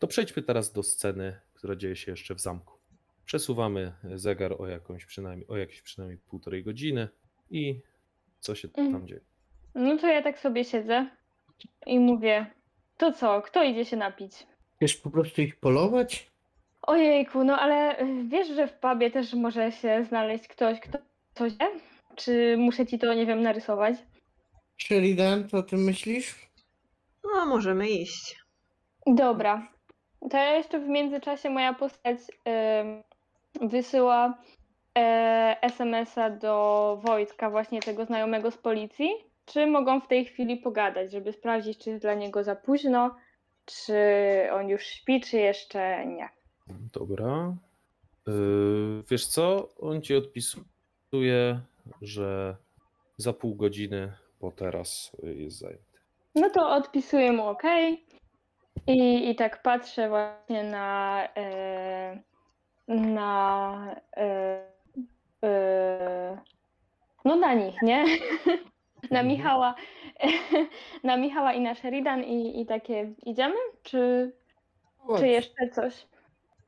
To przejdźmy teraz do sceny, która dzieje się jeszcze w zamku. Przesuwamy zegar o jakąś przynajmniej, o jakieś przynajmniej półtorej godziny i co się tam Mhm. dzieje? No to ja tak sobie siedzę i mówię, to co, kto idzie się napić? Chcesz po prostu ich polować? Ojejku, no ale y, wiesz, że w pubie też może się znaleźć ktoś, kto coś wie? Czy muszę ci to, nie wiem, narysować? Sheridan, co o tym myślisz? No, możemy iść. Dobra. To ja jeszcze w międzyczasie moja postać ym, wysyła e, SMS-a do Wojtka, właśnie tego znajomego z policji. Czy mogą w tej chwili pogadać, żeby sprawdzić, czy jest dla niego za późno, czy on już śpi, czy jeszcze nie. Dobra. Yy, wiesz co? On ci odpisuje, że za pół godziny, bo teraz jest zajęty. No to odpisuję mu OK. I, i tak patrzę właśnie na. E, na. E, e, no na nich, nie? na Mhm. Michała. na Michała i na Sheridan i, i takie idziemy? Czy, czy jeszcze coś?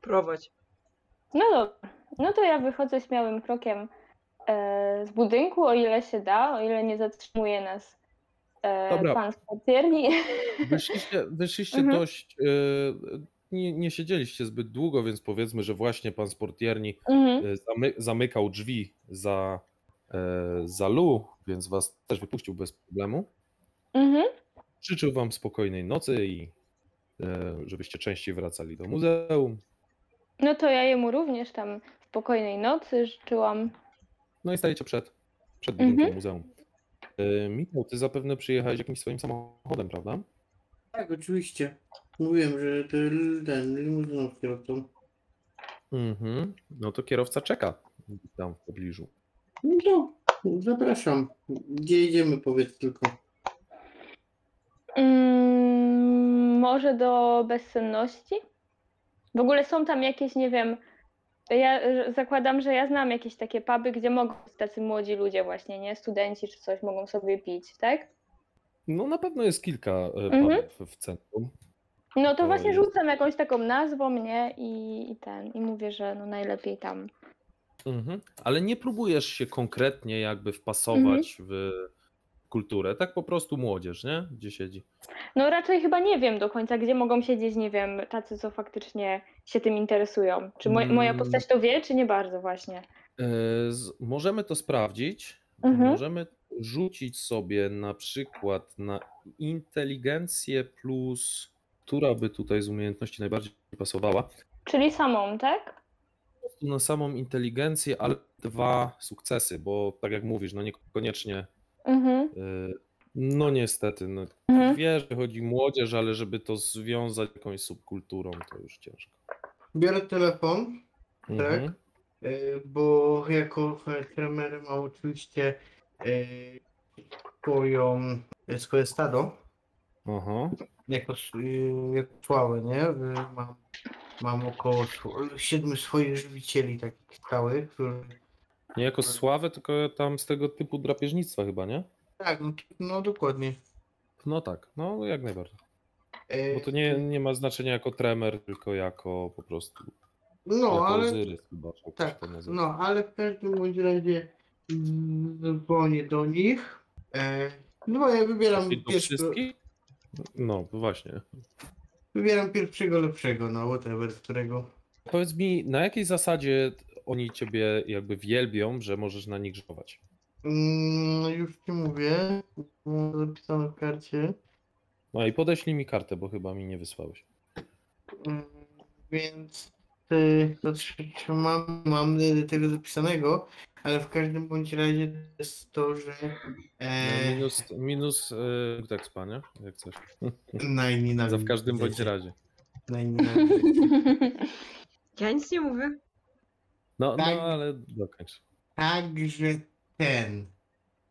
Prowadź. No dobra. No to ja wychodzę śmiałym krokiem e, z budynku, o ile się da, o ile nie zatrzymuje nas Dobra. pan z portierni. Wyszliście, wyszliście Mhm. dość. Yy, nie, nie siedzieliście zbyt długo, więc powiedzmy, że właśnie pan z portierni mhm. yy, zamy, zamykał drzwi za, za Lu, więc was też wypuścił bez problemu. Mhm. Życzył wam spokojnej nocy i żebyście częściej wracali do muzeum. No to ja jemu również tam spokojnej nocy życzyłam. No i stajecie przed, przed Mhm. budynkiem muzeum. Yy, Michał, ty zapewne przyjechałeś jakimś swoim samochodem, prawda? Tak, oczywiście. Mówiłem, że to l- ten limuzyną z kierowcą. Mhm. No to kierowca czeka tam w pobliżu. No to zapraszam. Gdzie idziemy, powiedz tylko. Mm, może do bezsenności? W ogóle są tam jakieś, nie wiem, ja e, zakładam, że ja znam jakieś takie puby, gdzie mogą tacy młodzi ludzie właśnie, nie? Studenci czy coś mogą sobie pić, tak? No na pewno jest kilka Mhm. pubów w centrum. No to właśnie rzucam jakąś taką nazwą, nie? I, i ten, i mówię, że no najlepiej tam. Mhm. Ale nie próbujesz się konkretnie jakby wpasować Mhm. w kulturę. Tak po prostu młodzież, nie? Gdzie siedzi. No raczej chyba nie wiem do końca, gdzie mogą siedzieć, nie wiem, tacy, co faktycznie się tym interesują. Czy moj, moja Mm. postać to wie, czy nie bardzo właśnie? Z, możemy to sprawdzić. Mhm. Możemy rzucić sobie na przykład na inteligencję plus, która by tutaj z umiejętności najbardziej pasowała. Czyli samą, tak? Na samą inteligencję, ale dwa sukcesy, bo tak jak mówisz, no niekoniecznie Mhm. Yy, No niestety, no, Mhm. wie, że chodzi młodzież, ale żeby to związać jakąś subkulturą, to już ciężko. Biorę telefon, Mhm. y, bo jako trener mam oczywiście y, swoją, e, swoje stado. Aha. Jako, y, jako sławę, nie? Y, Mam, mam około siedmiu swoich żywicieli takich stałych, którzy Nie jako sławę, tylko tam z tego typu drapieżnictwa chyba, nie? Tak, no, no dokładnie. No tak, no jak najbardziej. E, Bo to nie, nie ma znaczenia jako tremer, tylko jako po prostu No, jako ale Ozyrys chyba. tak, no, ale w każdym bądź razie mm, dzwonię do nich. E, no ja wybieram pierwszego? No właśnie. wybieram pierwszego lepszego, no whatever, którego. Powiedz mi, na jakiej zasadzie oni ciebie jakby wielbią, że możesz na nich żować? Mm, już ci mówię, mam zapisane w karcie. No i podeślij mi kartę, bo chyba mi nie wysłałeś. Mm, więc y, to trz- mam, mam tego zapisanego, ale w każdym bądź razie to jest to, że No, e, minus minus yy, punkt expa, nie? Jak coś. najnienawidzę. Za w każdym bądź razie. Najnienawidzę. Ja nic nie mówię. No, Tak. no ale dokończ. Także ten.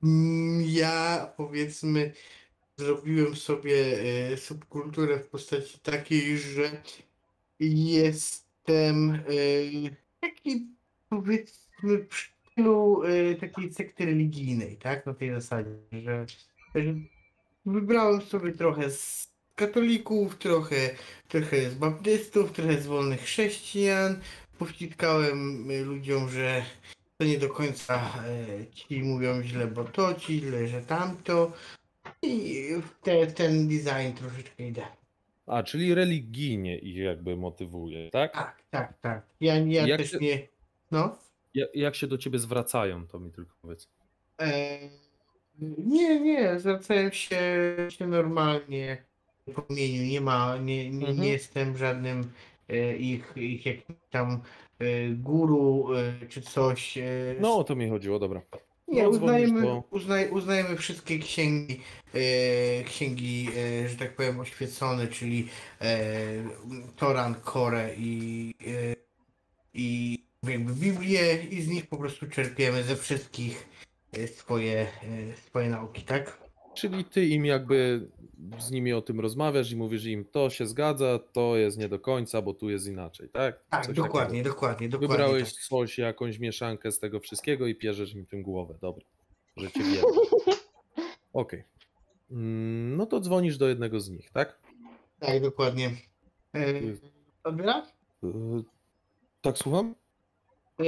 mm, Ja powiedzmy zrobiłem sobie e, subkulturę w postaci takiej, że jestem e, taki powiedzmy w stylu e, takiej sekty religijnej, tak? Na tej zasadzie, że, że wybrałem sobie trochę z katolików, trochę, trochę z baptystów, trochę z wolnych chrześcijan. Powciskałem y, ludziom, że to nie do końca e, ci mówią źle, bo to, ci źle, że tamto. I te, ten design troszeczkę idę. A, czyli religijnie ich jakby motywuje, tak? Tak, tak, tak. Ja, ja Jak też ty- nie. No. Ja- Jak się do ciebie zwracają, to mi tylko powiedz. E, nie, nie, zwracałem się, się normalnie po imieniu. Nie ma, nie, nie, Mhm. nie jestem żadnym e, ich, ich jakimś tam e, guru e, czy coś. No, o to mi chodziło, dobra. nie, no, uznajemy, do- uznaj, uznajemy wszystkie księgi, e, księgi, e, że tak powiem, oświecone, czyli e, Toran, Korę i, e, i jakby Biblię i z nich po prostu czerpiemy ze wszystkich swoje, swoje nauki, tak? Czyli ty im jakby z nimi o tym rozmawiasz i mówisz im, to się zgadza, to jest nie do końca, bo tu jest inaczej, tak? Tak, Coś dokładnie, takiego. dokładnie, dokładnie. Wybrałeś tak. coś, jakąś mieszankę z tego wszystkiego i pierzesz im tym głowę. Dobra, że cię wiem. Okej. Mm, No to dzwonisz do jednego z nich, tak? Tak, dokładnie. E, odbiera? Y, Tak, słucham? E,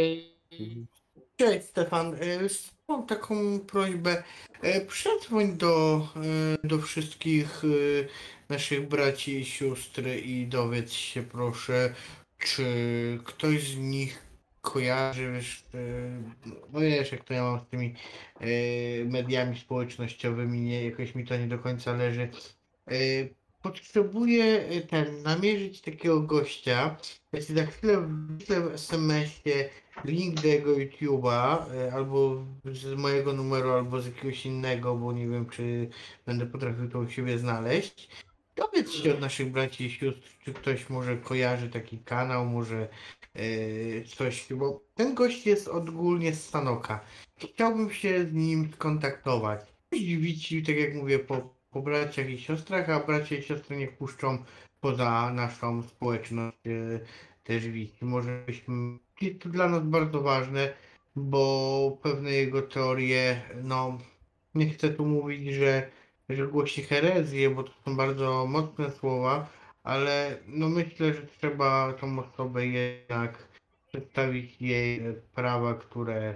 Cześć Stefan, E, mam taką prośbę. E, Przedzwoń do, e, do wszystkich naszych braci i sióstr i dowiedz się proszę, czy ktoś z nich kojarzy, wiesz, no wiesz jak to ja mam z tymi mediami społecznościowymi, nie, jakoś mi to nie do końca leży. Potrzebuję ten, namierzyć takiego gościa. Ja za chwilę w SMS-ie link do jego YouTube'a, e, albo z mojego numeru, albo z jakiegoś innego, bo nie wiem, czy będę potrafił to u siebie znaleźć. Dowiedz się od naszych braci i sióstr, czy ktoś może kojarzy taki kanał, może e, coś, bo ten gość jest ogólnie z Sanoka. Chciałbym się z nim skontaktować. Wici, tak jak mówię, po, po braciach i siostrach, a bracia i siostry nie puszczą poza naszą społeczność e, też wici. Może byśmy, jest to dla nas bardzo ważne, bo pewne jego teorie, no nie chcę tu mówić, że, że głosi herezję, bo to są bardzo mocne słowa, ale no myślę, że trzeba tą osobę jednak przedstawić jej prawa, które,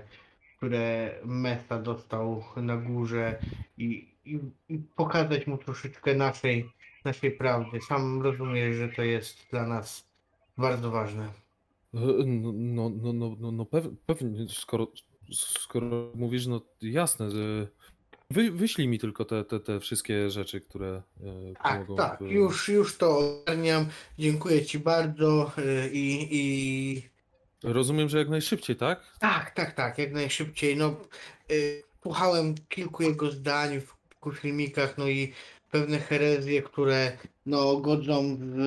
które Mesa dostał na górze i, i, i pokazać mu troszeczkę naszej, naszej prawdy. Sam rozumiesz, że to jest dla nas bardzo ważne. Y, No, no, no, no, no, no pew, pewnie, skoro, skoro mówisz, no jasne, wy, wyślij mi tylko te, te, te wszystkie rzeczy, które e, Tak, pomogą. tak, już, już to ogarniam. Dziękuję Ci bardzo y, i, i Rozumiem, że jak najszybciej, tak? tak, tak, tak, jak najszybciej. No, y, słuchałem kilku jego zdań w kilku filmikach, no i pewne herezje, które no godzą w,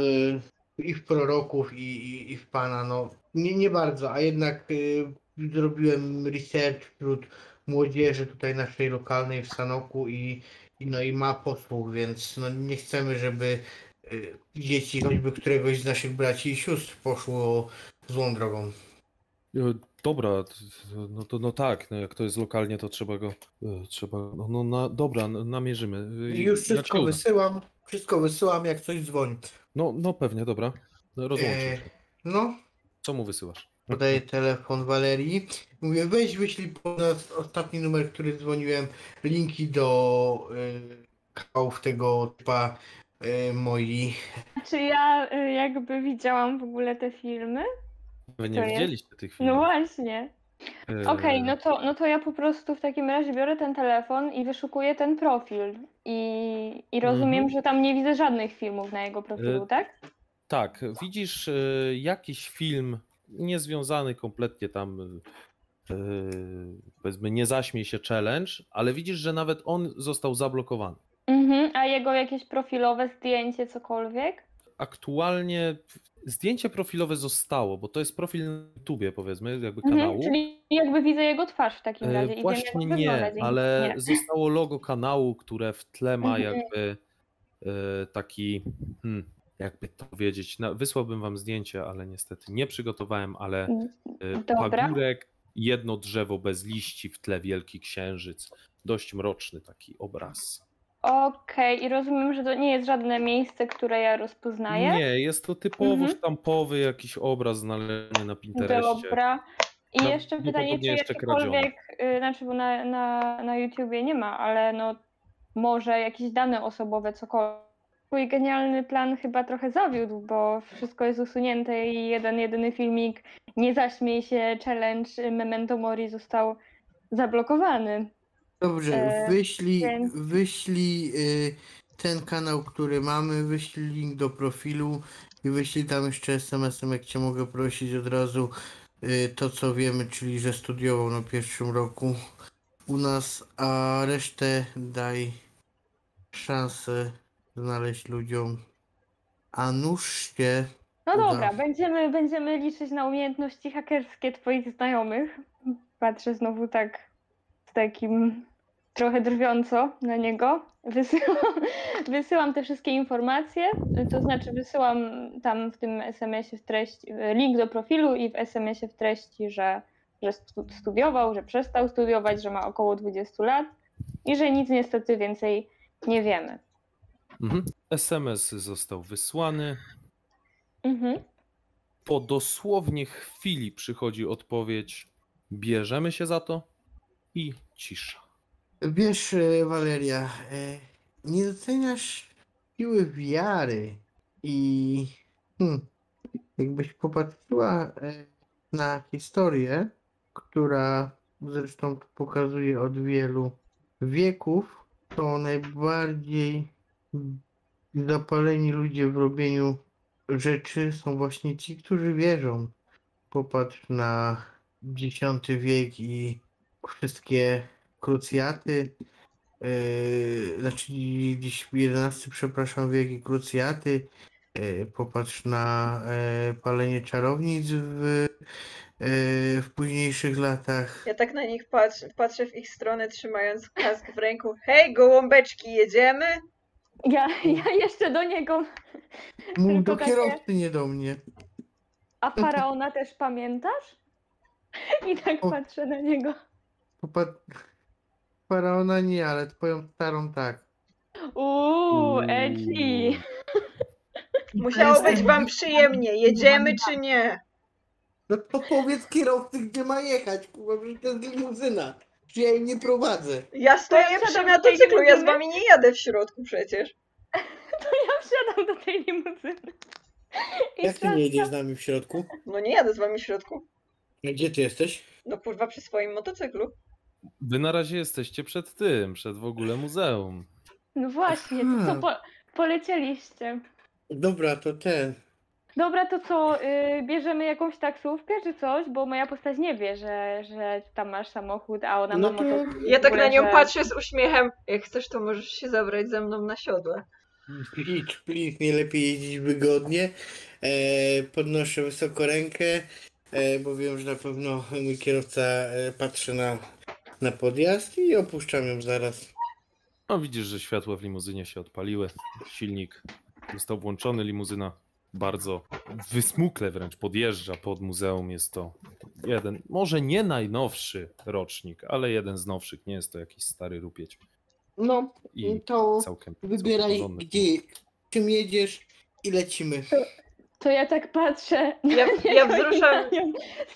i w proroków, i, i, i w Pana, no nie, nie bardzo, a jednak y, zrobiłem research wśród młodzieży tutaj naszej lokalnej w Sanoku i, i no i ma posłuch, więc no nie chcemy, żeby y, dzieci choćby któregoś z naszych braci i sióstr poszło złą drogą. E, Dobra, no to no tak, no jak to jest lokalnie, to trzeba go, e, trzeba, no, no na, dobra, namierzymy. E, już wszystko wysyłam, wszystko wysyłam, jak coś dzwoni. No, no pewnie, dobra. No, Rozłączę E, się. no, Co mu wysyłasz? podaję telefon Walerii. Mówię, weź wyślij po nas ostatni numer, który dzwoniłem, linki do y, kanałów tego typa y, moi. Czy ja y, jakby widziałam w ogóle te filmy? Wy to nie jest- widzieliście tych No filmów. właśnie. E, Okej, no, to, no to ja po prostu w takim razie biorę ten telefon i wyszukuję ten profil. I, i rozumiem, Mhm. że tam nie widzę żadnych filmów na jego profilu, E, tak? Tak, widzisz e, jakiś film niezwiązany kompletnie tam, e, powiedzmy, nie zaśmiej się challenge, ale widzisz, że nawet on został zablokowany. Mhm. A jego jakieś profilowe zdjęcie, cokolwiek? Aktualnie zdjęcie profilowe zostało, bo to jest profil na YouTubie, powiedzmy, jakby Mhm. kanału. Czyli jakby widzę jego twarz w takim E, razie. wiem, Właśnie wygląda nie, dzięki- ale nie. zostało logo kanału, które w tle ma Mhm. jakby e, taki, hmm, jakby to powiedzieć, na, wysłałbym wam zdjęcie, ale niestety nie przygotowałem, ale e, pagórek, jedno drzewo bez liści, w tle wielki księżyc, dość mroczny taki obraz. Okej, i rozumiem, że to nie jest żadne miejsce, które ja rozpoznaję. Nie, jest to typowo Mhm. sztampowy jakiś obraz znaleziony na Pinterestie. Dobra. I No, jeszcze pytanie, czy prawdopodobnie jeszcze jakiekolwiek, y, znaczy bo na, na, na YouTubie nie ma, ale no może jakieś dane osobowe, cokolwiek. Twój genialny plan chyba trochę zawiódł, bo wszystko jest usunięte i jeden, jedyny filmik Nie zaśmiej się, challenge y, Memento Mori został zablokowany. Dobrze, E, wyślij, więc- wyślij y, ten kanał, który mamy, wyślij link do profilu i wyślij tam jeszcze SMS-em, jak cię mogę prosić od razu y, to, co wiemy, czyli że studiował na pierwszym roku u nas, a resztę daj szansę znaleźć ludziom. A nuż się No Uda. dobra, będziemy, będziemy liczyć na umiejętności hakerskie twoich znajomych. Patrzę znowu tak z takim trochę drwiąco na niego. Wysyłam, wysyłam te wszystkie informacje, to znaczy wysyłam tam w tym SMS-ie w treści link do profilu i w SMS-ie w treści, że, że stu- studiował, że przestał studiować, że ma około 20 lat i że nic niestety więcej nie wiemy. Mhm. SMS został wysłany. Mhm. Po dosłownie chwili przychodzi odpowiedź: bierzemy się za to i cisza. Wiesz, e, Waleria, e, nie doceniasz siły wiary i hmm, jakbyś popatrzyła e, na historię, która zresztą pokazuje od wielu wieków, to najbardziej zapaleni ludzie w robieniu rzeczy są właśnie ci, którzy wierzą. Popatrz na X wiek i wszystkie krucjaty, yy, znaczy dziś XI, przepraszam, wiek i krucjaty. Yy, popatrz na yy, palenie czarownic w, yy, w późniejszych latach. Ja tak na nich patrz, patrzę w ich stronę, trzymając kask w ręku. Hej, gołąbeczki, jedziemy? Ja, ja jeszcze do niego Mów do takie- kierowcy, nie do mnie. A faraona też pamiętasz? I tak O. patrzę na niego. Popat... Faraona nie, ale twoją starą tak. Uuu, edgy. Musiało być wam przyjemnie. Jedziemy czy nie? No to powiedz kierowcy, gdzie ma jechać, kurwa, że to jest limuzyna. Czy ja jej nie prowadzę. Ja stoję ja przy wsiadam do tej motocyklu, ja z limuzyny. wami nie jadę w środku przecież. To ja wsiadam do tej limuzyny. I Jak ty nie jedziesz z nami w środku? No nie jadę z wami w środku. Gdzie ty jesteś? No kurwa przy swoim motocyklu. Wy na razie jesteście przed tym, przed w ogóle muzeum. No właśnie, to co po, polecieliście? Dobra, to ten. Dobra, to co, y, bierzemy jakąś taksówkę czy coś? Bo moja postać nie wie, że, że tam masz samochód, a ona No ma to-. Ja tak na nią patrzę z uśmiechem. Jak chcesz, to możesz się zabrać ze mną na siodle. Idź, please, nie lepiej jeździć wygodnie. E, podnoszę wysoko rękę, e, bo wiem, że na pewno mój kierowca e, patrzy na, na podjazd i opuszczam ją zaraz. No widzisz, że światła w limuzynie się odpaliły. Silnik został włączony, limuzyna bardzo wysmukle wręcz podjeżdża pod muzeum. Jest to jeden, może nie najnowszy rocznik, ale jeden z nowszych. Nie jest to jakiś stary rupieć. No, I to całkiem, całkiem wybieraj, porządny. gdzie, czym jedziesz i lecimy. To ja tak patrzę. Ja, ja i wzruszam,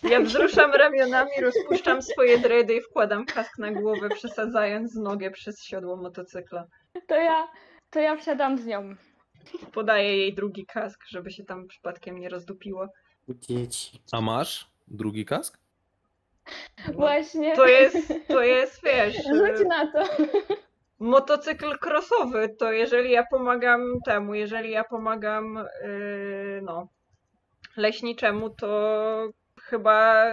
ja wzruszam ramionami, rozpuszczam swoje dredy i wkładam kask na głowę, przesadzając nogę przez siodło motocykla. To ja, to ja wsiadam z nią. Podaję jej drugi kask, żeby się tam przypadkiem nie rozdupiło. Dzieci. A masz drugi kask? Właśnie. To jest, to jest, wiesz, Rzuć na to. Motocykl crossowy, to jeżeli ja pomagam temu, jeżeli ja pomagam, yy, no, leśniczemu, to chyba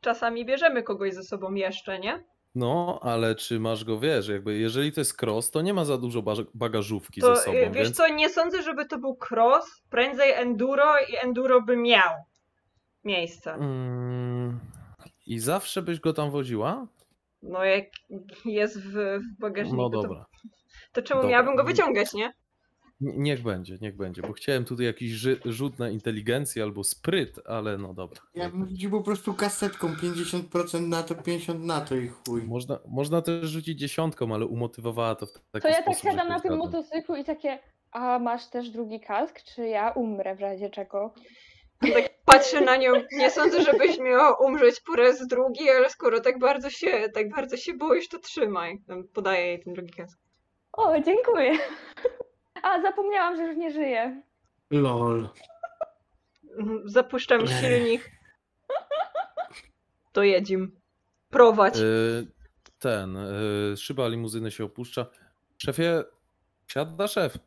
czasami bierzemy kogoś ze sobą jeszcze, nie? No, ale czy masz go, wiesz, jakby jeżeli to jest cross, to nie ma za dużo bagażówki To ze sobą, yy, wiesz więc co, nie sądzę, żeby to był cross, prędzej enduro i enduro by miał miejsce. Mm, I zawsze byś go tam woziła? No jak jest w, w bagażniku, No to, dobra. to czemu Dobra. miałabym go wyciągać, nie? Niech będzie, niech będzie, bo chciałem tutaj jakiś ży- rzut na inteligencję albo spryt, ale no dobra. Ja bym rzucił po prostu kasetką 50% na to, 50 na to i chuj. Można, można też rzucić dziesiątką, ale umotywowała to w taki To ja tak sposób, że siadam na tym motocyklu i takie, a masz też drugi kask, czy ja umrę w razie czego? Tak patrzę na nią, nie sądzę, żebyś miała umrzeć po raz drugi, ale skoro tak bardzo się, tak bardzo się boisz, to trzymaj. Podaję jej ten drugi kask. O, dziękuję. A, zapomniałam, że już nie żyję. LOL. Zapuszczam silnik. To jedzim. Prowadź. Y, Ten, y, szyba limuzyny się opuszcza. Szefie, siada szef.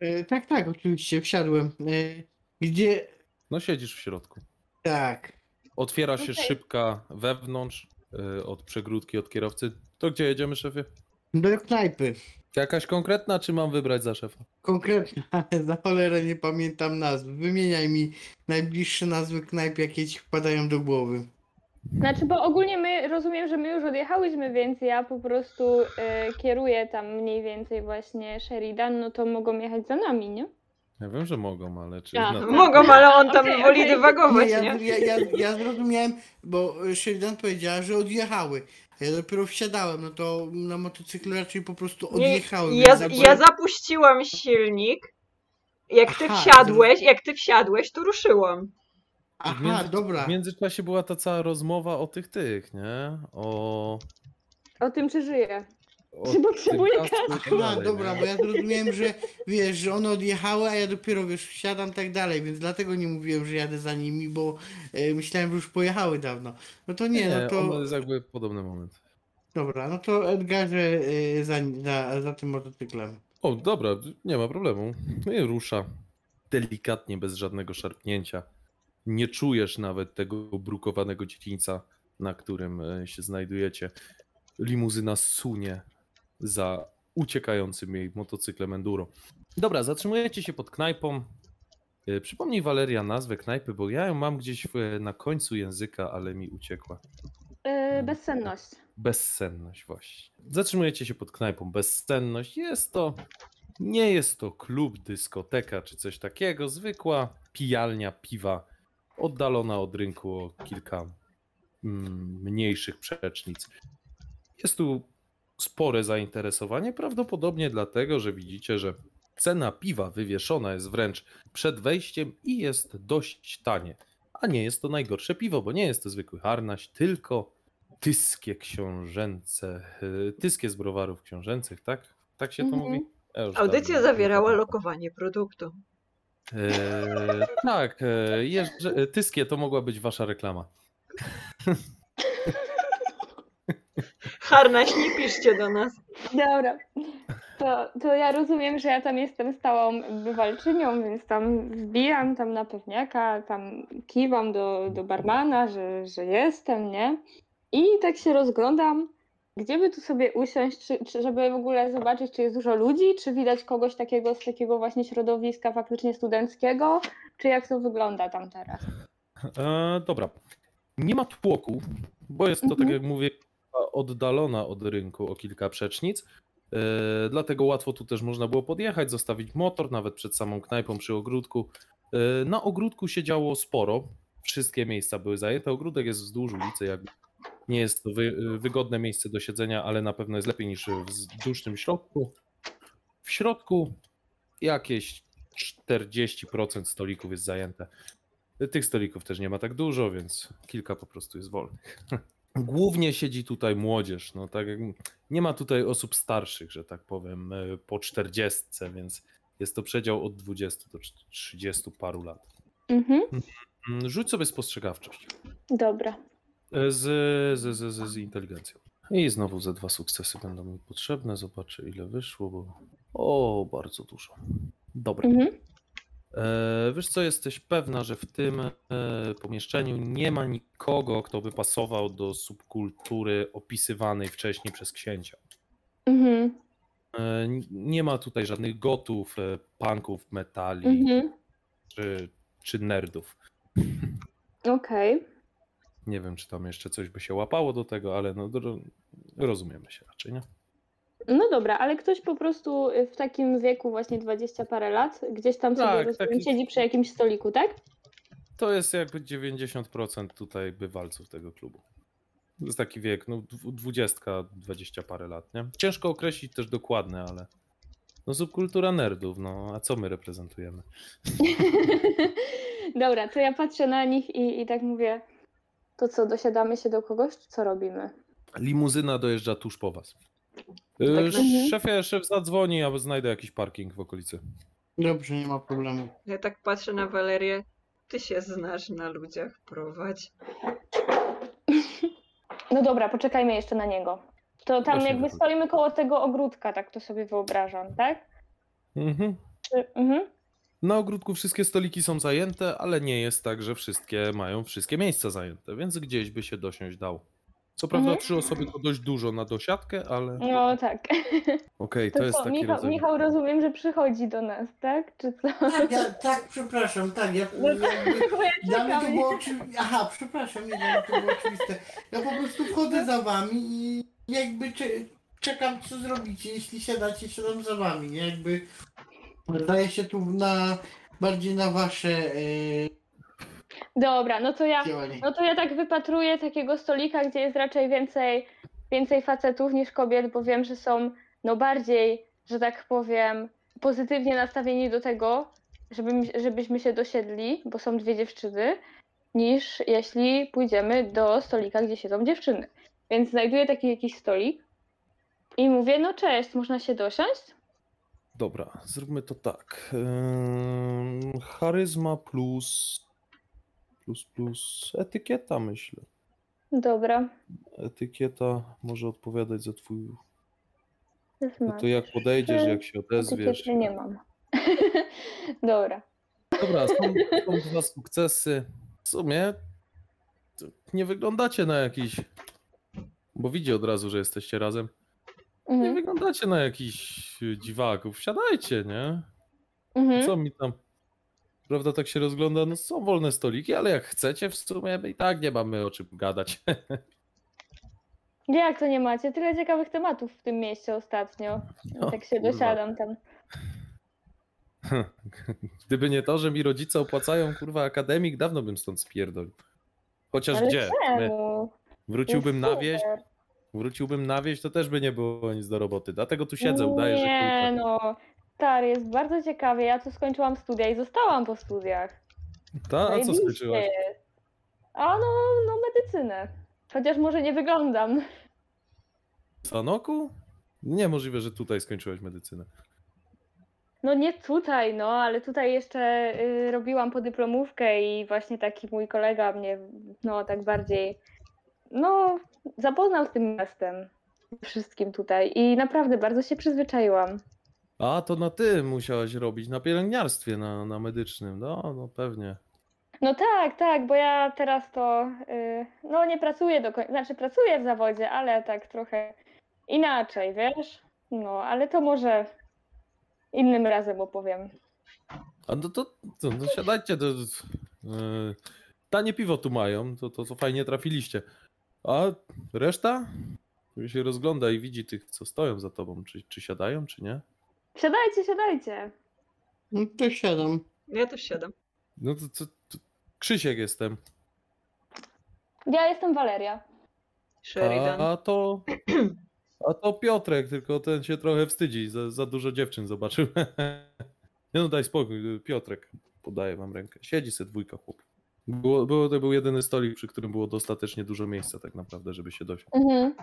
E, tak, tak, oczywiście, wsiadłem. E, gdzie... No siedzisz w środku. Tak. Otwiera się Okej. szybka wewnątrz y, od przegródki, od kierowcy. To gdzie jedziemy, szefie? Do knajpy. Jakaś konkretna, czy mam wybrać za szefa? Konkretnie, ale za cholerę nie pamiętam nazw. Wymieniaj mi najbliższe nazwy knajp, jakie ci wpadają do głowy. Znaczy, bo ogólnie my rozumiem, że my już odjechałyśmy, więc ja po prostu y, kieruję tam mniej więcej właśnie Sheridan, no to mogą jechać za nami, nie? Ja wiem, że mogą, ale czy... A, na- Mogą, ale on tam Okej, woli okej. dywagować, ja, nie? ja, ja, ja zrozumiałem, bo Sheridan powiedziała, że odjechały. A ja dopiero wsiadałem, no to na motocyklu raczej po prostu Nie, odjechałem. ja, więc ja zapuściłam silnik. Jak ty Aha, wsiadłeś, jak ty wsiadłeś, to ruszyłam. W Aha, między- dobra. W międzyczasie była ta cała rozmowa o tych tych, nie? O... O tym, czy żyję. Czy tym potrzebuję kasku Aha, dalej, dobra, nie? bo ja zrozumiałem, że wiesz, że one odjechały, a ja dopiero wiesz, wsiadam tak dalej, więc dlatego nie mówiłem, że jadę za nimi, bo e, myślałem, że już pojechały dawno. No to nie, no to. on jest jakby podobny moment. Dobra, no to Edgarze e, za, za, za tym motocyklem. O, dobra, nie ma problemu. No i rusza. Delikatnie, bez żadnego szarpnięcia. Nie czujesz nawet tego brukowanego dziedzińca, na którym e, się znajdujecie. Limuzyna sunie za uciekającym jej motocyklem enduro. Dobra, zatrzymujecie się pod knajpą. E, Przypomnij Waleria nazwę knajpy, bo ja ją mam gdzieś na końcu języka, ale mi uciekła. Y, bezsenność. Bezsenność właśnie. Zatrzymujecie się pod knajpą Bezsenność. Jest to, nie jest to klub, dyskoteka czy coś takiego. Zwykła pijalnia piwa, oddalona od rynku o kilka mm, mniejszych przecznic. Jest tu spore zainteresowanie, prawdopodobnie dlatego, że widzicie, że cena piwa wywieszona jest wręcz przed wejściem i jest dość tanie. A nie jest to najgorsze piwo, bo nie jest to zwykły harnaś, tylko tyskie książęce, y, tyskie z browarów książęcych, tak? Tak się to Mhm. mówi? Ja już Audycja dawno nie zawierała pamiętam. lokowanie produktu. Eee, tak, e, e, tyskie to mogła być wasza reklama. Harnaś, nie piszcie do nas. Dobra. To, to ja rozumiem, że ja tam jestem stałą bywalczynią, więc tam wbijam tam na pewniaka, tam kiwam do, do barmana, że, że jestem, nie? I tak się rozglądam, gdzie by tu sobie usiąść, czy, czy żeby w ogóle zobaczyć, czy jest dużo ludzi, czy widać kogoś takiego z takiego właśnie środowiska faktycznie studenckiego, czy jak to wygląda tam teraz. E, dobra. Nie ma tłoku, bo jest to, tak Mhm. jak mówię, oddalona od rynku o kilka przecznic. E, dlatego łatwo tu też można było podjechać, zostawić motor, nawet przed samą knajpą przy ogródku. E, na ogródku się działo sporo. Wszystkie miejsca były zajęte. Ogródek jest wzdłuż ulicy, jak nie jest to wy, wygodne miejsce do siedzenia, ale na pewno jest lepiej niż w wzdłużnym środku. W środku jakieś 40% stolików jest zajęte. Tych stolików też nie ma tak dużo, więc kilka po prostu jest wolnych. Głównie siedzi tutaj młodzież. No tak jak nie ma tutaj osób starszych, że tak powiem, e, po 40, więc jest to przedział od 20 do 30 paru lat. Mhm, Mm, Rzuć sobie spostrzegawczość dobra. e, z, z, z, z, z inteligencją. I znowu ze dwa sukcesy będą mi potrzebne. Zobaczę ile wyszło, bo o, bardzo dużo. Dobra. Mhm. E, wiesz co, jesteś pewna, że w tym e, pomieszczeniu nie ma nikogo, kto by pasował do subkultury opisywanej wcześniej przez księcia. Mhm. E, nie ma tutaj żadnych gotów, punków, metali Mhm. czy, czy nerdów. Okej. Nie wiem, czy tam jeszcze coś by się łapało do tego, ale no, ro- rozumiemy się raczej, nie? No dobra, ale ktoś po prostu y, w takim wieku, właśnie 20 parę lat, gdzieś tam sobie Tak, rozumiem, taki- siedzi przy jakimś stoliku, tak? To jest jakby 90% tutaj bywalców tego klubu. To jest taki wiek, no dwu- dwudziestka, dwadzieścia parę lat, nie? Ciężko określić też dokładne, ale no subkultura nerdów, no a co my reprezentujemy? Dobra, to ja patrzę na nich i, i tak mówię, to co, dosiadamy się do kogoś, co robimy? Limuzyna dojeżdża tuż po was. Yy. Szefie, szef zadzwoni, albo znajdę jakiś parking w okolicy. Dobrze, nie ma problemu. Ja tak patrzę na Walerię. Ty się znasz na ludziach, prowadź. No dobra, poczekajmy jeszcze na niego. To tam Właśnie jakby tak. stoimy koło tego ogródka, tak to sobie wyobrażam, tak? Mhm. Czy, mhm. Na ogródku wszystkie stoliki są zajęte, ale nie jest tak, że wszystkie mają wszystkie miejsca zajęte, więc gdzieś by się dosiąść dało. Co prawda Mhm. trzy osoby to dość dużo na dosiadkę, ale okej, No tak. to, To jest co, taki Michał, rodzaj. Michał rozumiem, że przychodzi do nas, tak? Czy co? Tak, ja, tak, przepraszam, tak, ja, No Bo ja dla mnie to czekam. było oczywiste. Aha, przepraszam, nie, dla mnie to było oczywiste. Ja po prostu wchodzę za wami i jakby cze, czekam, co zrobicie. Jeśli siadacie, siadam za wami, nie? Jakby daję się tu na bardziej na wasze e, Dobra, no to ja. No to ja tak wypatruję takiego stolika, gdzie jest raczej więcej, więcej facetów niż kobiet, bo wiem, że są no bardziej, że tak powiem, pozytywnie nastawieni do tego, żeby, żebyśmy się dosiedli, bo są dwie dziewczyny, niż jeśli pójdziemy do stolika, gdzie siedzą dziewczyny. Więc znajduję taki jakiś stolik i mówię, no cześć, można się dosiąść? Dobra, zróbmy to tak. Charyzma plus. Plus, plus. Etykieta, myślę. Dobra. Etykieta może odpowiadać za twój. No to jak podejdziesz, jak się odezwiesz. Etykiety nie mam. Dobra. Dobra, są, są dwa sukcesy. W sumie nie wyglądacie na jakiś. Bo widzi od razu, że jesteście razem. Nie Mhm. wyglądacie na jakichś dziwaków. Wsiadajcie, nie? Mhm. Co mi tam. Prawda, tak się rozgląda. No są wolne stoliki, ale jak chcecie, w sumie i tak nie mamy o czym gadać. Jak to nie macie? Tyle ciekawych tematów w tym mieście ostatnio. No, tak się kurwa. dosiadam tam. Gdyby nie to, że mi rodzice opłacają, kurwa, akademik, dawno bym stąd spierdolił. Chociaż Ale gdzie? Nie. czemu? Wróciłbym na wieś, wróciłbym na wieś, to też by nie było nic do roboty. Dlatego tu siedzę, udaję, że Nie no, stary, jest bardzo ciekawie. Ja tu skończyłam studia i zostałam po studiach. Ta, a co Zajebiście skończyłaś? jest. A no, no medycynę. Chociaż może nie wyglądam. W Sanoku? Niemożliwe, że tutaj skończyłaś medycynę. No nie tutaj, no, ale tutaj jeszcze y, robiłam podyplomówkę i właśnie taki mój kolega mnie, no tak bardziej, no zapoznał z tym miastem, wszystkim tutaj i naprawdę bardzo się przyzwyczaiłam. A, to na tym musiałaś robić, na pielęgniarstwie, na, na medycznym. No, no pewnie. No tak, tak, bo ja teraz to, y, no nie pracuję do końca, znaczy pracuję w zawodzie, ale tak trochę inaczej, wiesz? No, ale to może innym razem opowiem. A no to, to no siadajcie, to, yy, tanie piwo tu mają, to, to, to fajnie trafiliście. A reszta? Tu się rozgląda i widzi tych, co stoją za tobą, czy, czy siadają, czy nie. Siadajcie, siadajcie. No to siadam. Ja też siadam. No to, to, to Krzysiek jestem. Ja jestem Waleria. Sheridan. A to. A to Piotrek, tylko ten się trochę wstydzi. Za, za dużo dziewczyn zobaczył. Nie no daj spokój, Piotrek. Podaję wam rękę. Siedzi se dwójka chłop. Było, było, to był jedyny stolik, przy którym było dostatecznie dużo miejsca tak naprawdę, żeby się dosiąść. Mhm.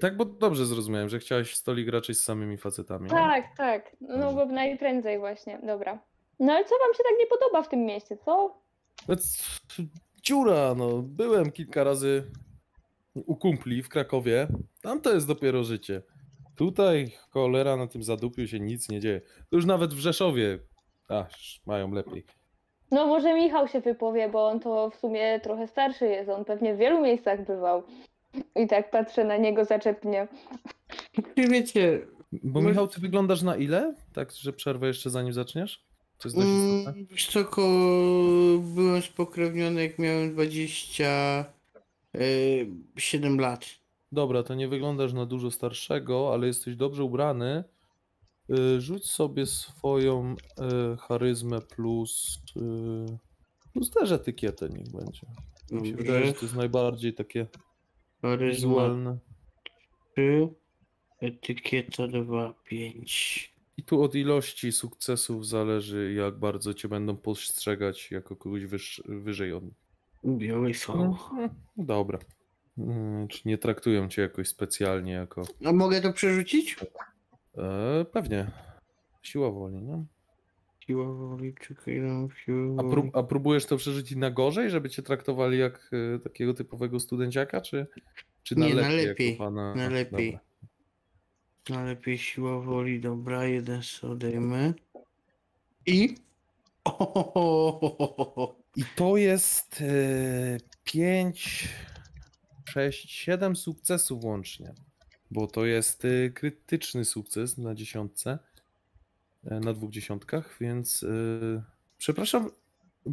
Tak, bo dobrze zrozumiałem, że chciałeś stolik raczej z samymi facetami. Tak, tak. No bo najprędzej właśnie. Dobra. No ale co wam się tak nie podoba w tym mieście, co? No, c- Dziura, no. Byłem kilka razy u kumpli w Krakowie. Tam to jest dopiero życie. Tutaj cholera na tym zadupiu się nic nie dzieje. To już nawet w Rzeszowie aż mają lepiej. No może Michał się wypowie, bo on to w sumie trochę starszy jest. On pewnie w wielu miejscach bywał. I tak patrzę na niego zaczepnie. Wiecie, Bo No- Michał, ty wyglądasz na ile? Tak, że przerwę jeszcze zanim zaczniesz? To jest dość istotne. mm, wiesz co, ko... byłem spokrewniony jak miałem 27 lat. Dobra, to nie wyglądasz na dużo starszego, ale jesteś dobrze ubrany. Y, Rzuć sobie swoją y, charyzmę plus, y, plus też etykietę niech będzie. Mi się wydaje, że to jest najbardziej takie wizualne. 3, etykieta 2, 5. I tu od ilości sukcesów zależy, jak bardzo cię będą postrzegać jako kogoś wyż, wyżej od nich. Białej słabo. Mhm. Dobra. Mm, Czy nie traktują cię jakoś specjalnie jako. A mogę to przerzucić? E, pewnie. Siła woli, nie? Siła woli, czekaj, siła A, prób, a próbujesz to przerzucić na gorzej, żeby cię traktowali jak e, takiego typowego studenciaka, czy, czy na Nie, na lepiej? jako lepiej, Pana... na lepiej. Dobra. No lepiej siła woli, dobra, jeden sobie odejmę. I... I to jest 5, 6, 7 sukcesów łącznie. Bo to jest e, krytyczny sukces na dziesiątce, na dwóch dziesiątkach, więc e, przepraszam,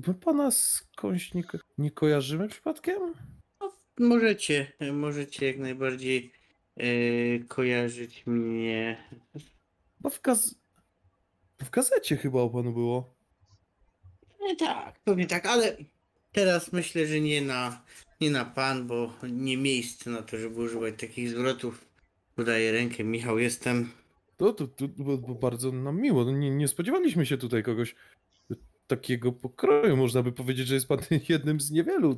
my pana skądś nie, ko- nie kojarzymy przypadkiem? Możecie, możecie jak najbardziej e, kojarzyć mnie. No w, gaz... w gazecie chyba o panu było. E, tak, pewnie tak, ale teraz myślę, że nie na, nie na pan, bo nie miejsce na to, żeby używać takich zwrotów. Podaję rękę, Michał, jestem. To, to, to, bo bardzo nam miło. No Nie, nie spodziewaliśmy się tutaj kogoś takiego pokroju. Można by powiedzieć, że jest pan jednym z niewielu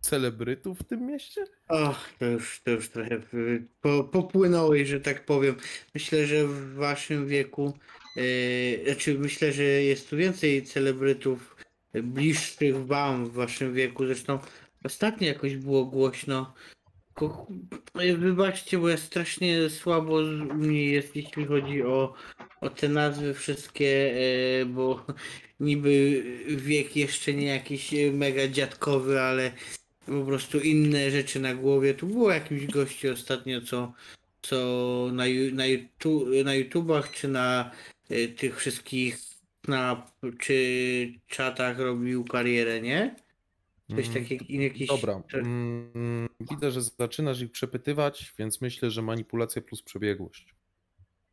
celebrytów w tym mieście. O, to już, to już trochę y, po, popłynąłeś, że tak powiem. Myślę, że w waszym wieku, yy, znaczy myślę, że jest tu więcej celebrytów bliższych wam w waszym wieku. Zresztą ostatnio jakoś było głośno. Y, Wybaczcie, bo ja strasznie słabo mnie jest, jeśli chodzi o, o te nazwy wszystkie, yy, bo niby wiek jeszcze nie jakiś y, mega dziadkowy, ale po prostu inne rzeczy na głowie. Tu było jakimś gościu ostatnio, co, co na, na, YouTube, na YouTubach czy na tych wszystkich na czy czatach robił karierę, nie? Coś Mm, takiego. Dobra. Mm, Widzę, że zaczynasz ich przepytywać, więc myślę, że manipulacja plus przebiegłość.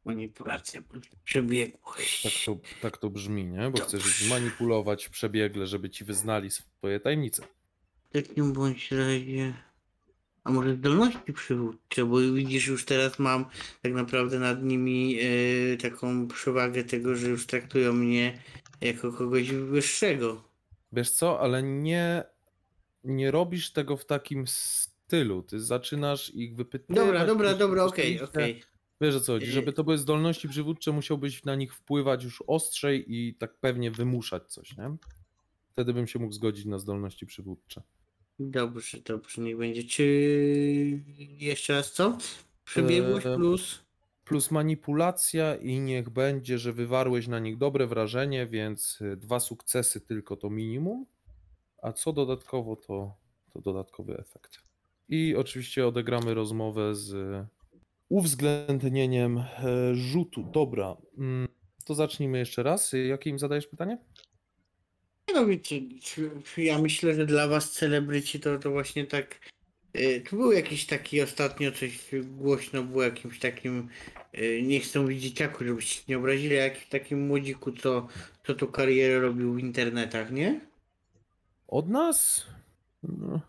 Manipulacja, przebiegłość. Tak to, tak to brzmi, nie? Bo chcesz ich Dobrze. manipulować przebiegle, żeby ci wyznali swoje tajemnice. W takim bądź razie... A może zdolności przywódcze, bo widzisz, już teraz mam tak naprawdę nad nimi e, taką przewagę tego, że już traktują mnie jako kogoś wyższego. Wiesz co, ale nie, nie robisz tego w takim stylu. Ty zaczynasz ich wypytywać. Dobra, dobra, dobra, okej, okej. Wiesz o co chodzi, Yy. żeby to były zdolności przywódcze, musiałbyś na nich wpływać już ostrzej i tak pewnie wymuszać coś, nie? Wtedy bym się mógł zgodzić na zdolności przywódcze. Dobrze, dobrze, niech będzie. Czy jeszcze raz co? Przebiegłość Eee, plus. Plus manipulacja i niech będzie, że wywarłeś na nich dobre wrażenie, więc y, dwa sukcesy tylko to minimum, a co dodatkowo to, to dodatkowy efekt. I oczywiście odegramy rozmowę z uwzględnieniem e, rzutu. Dobra, mm, to zacznijmy jeszcze raz. Jakie im zadajesz pytanie? No wiecie, ja myślę, że dla was celebryci to, to właśnie tak. y, Tu był jakiś taki ostatnio coś głośno było jakimś takim. y, Nie chcę mówić dzieciaku, żebyście nie obrazili, a jakimś takim młodziku, co, co tu karierę robił w internetach, nie? Od nas? No,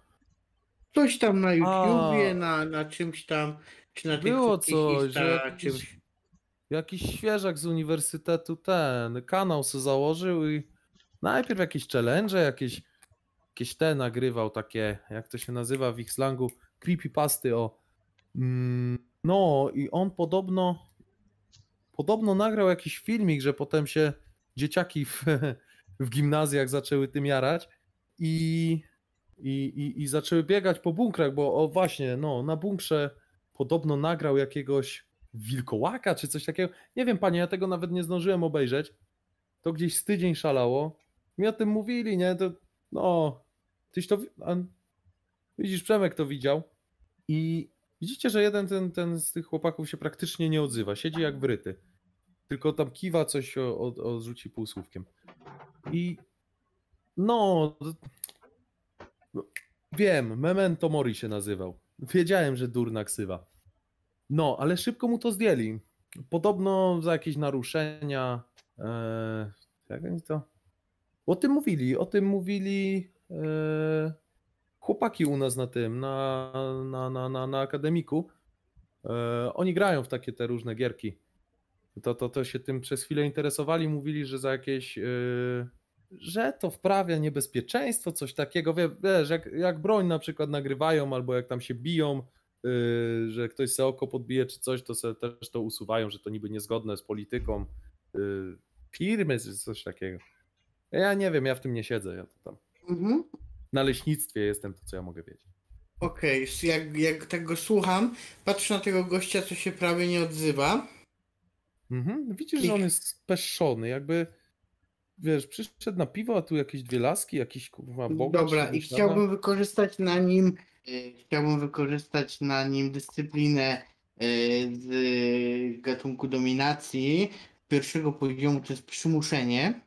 Coś tam na YouTubie, A. na, na czymś tam, czy na tych Było coś, że jakiś- czymś. Jakiś świeżak z uniwersytetu ten kanał se założył i najpierw jakieś challenge, jakieś, jakieś te nagrywał takie, jak to się nazywa w ich slangu, creepypasty o. Mm, no i on podobno podobno nagrał jakiś filmik, że potem się dzieciaki w, w gimnazjach zaczęły tym jarać i, i, i, zaczęły biegać po bunkrach, bo o właśnie, no na bunkrze podobno nagrał jakiegoś wilkołaka czy coś takiego. Nie wiem, panie, ja tego nawet nie zdążyłem obejrzeć. To gdzieś z tydzień szalało. Mi o tym mówili, nie? To, no, tyś to. widzisz, Przemek to widział. I widzicie, że jeden ten, ten z tych chłopaków się praktycznie nie odzywa. Siedzi jak wryty. Tylko tam kiwa coś, odrzuci półsłówkiem. I no, no, wiem, Memento Mori się nazywał. Wiedziałem, że durna ksywa. No, ale szybko mu to zdjęli. Podobno za jakieś naruszenia. E, jak oni to? O tym mówili, o tym mówili e, chłopaki u nas na tym, na, na, na, na, na akademiku. E, oni grają w takie te różne gierki. To, to, to się tym przez chwilę interesowali, mówili, że za jakieś. Że to wprawia niebezpieczeństwo, coś takiego. Wie- Wiesz, jak, jak broń na przykład nagrywają, albo jak tam się biją, yy, że ktoś se oko podbije czy coś, to se też to usuwają, że to niby niezgodne z polityką yy, firmy, czy coś takiego. Ja nie wiem, ja w tym nie siedzę. Ja to tam Mhm. na leśnictwie jestem, to co ja mogę wiedzieć. Okej, s- jak, jak tak go słucham, patrzę na tego gościa, co się prawie nie odzywa. Mhm. Widzisz, że on jest speszony, jakby wiesz, przyszedł na piwo, a tu jakieś dwie laski, jakiś kurwa. Dobra, i chciałbym wykorzystać na nim, e, chciałbym wykorzystać na nim dyscyplinę e, z gatunku dominacji pierwszego poziomu, to jest przymuszenie.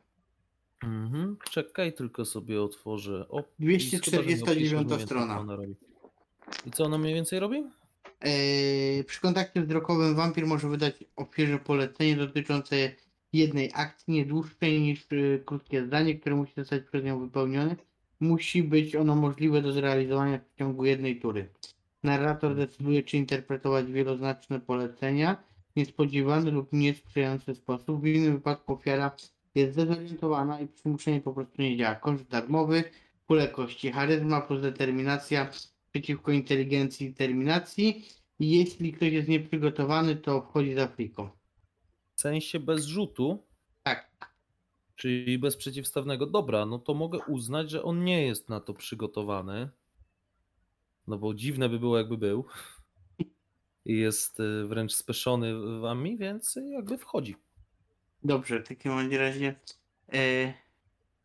Mhm. Czekaj, tylko sobie otworzę. O, 249 strona. I co ona mniej więcej robi? E, przy kontakcie wzrokowym wampir może wydać ofierze polecenie dotyczące jednej akcji nie dłuższej niż e, krótkie zdanie, które musi zostać przez nią wypełnione. Musi być ono możliwe do zrealizowania w ciągu jednej tury. Narrator decyduje, czy interpretować wieloznaczne polecenia w niespodziewany lub niesprzyjający sposób. W innym wypadku ofiara jest zdezorientowana i przymuszenie po prostu nie działa. Koszt darmowy, pule kości, charyzma plus determinacja przeciwko inteligencji i terminacji. I jeśli ktoś jest nieprzygotowany, to wchodzi za friką. W sensie bez rzutu, Tak. czyli bez przeciwstawnego. Dobra, no to mogę uznać, że on nie jest na to przygotowany. No bo dziwne by było, jakby był. I jest y, wręcz speszony wami, więc jakby wchodzi. Dobrze, w takim razie. E,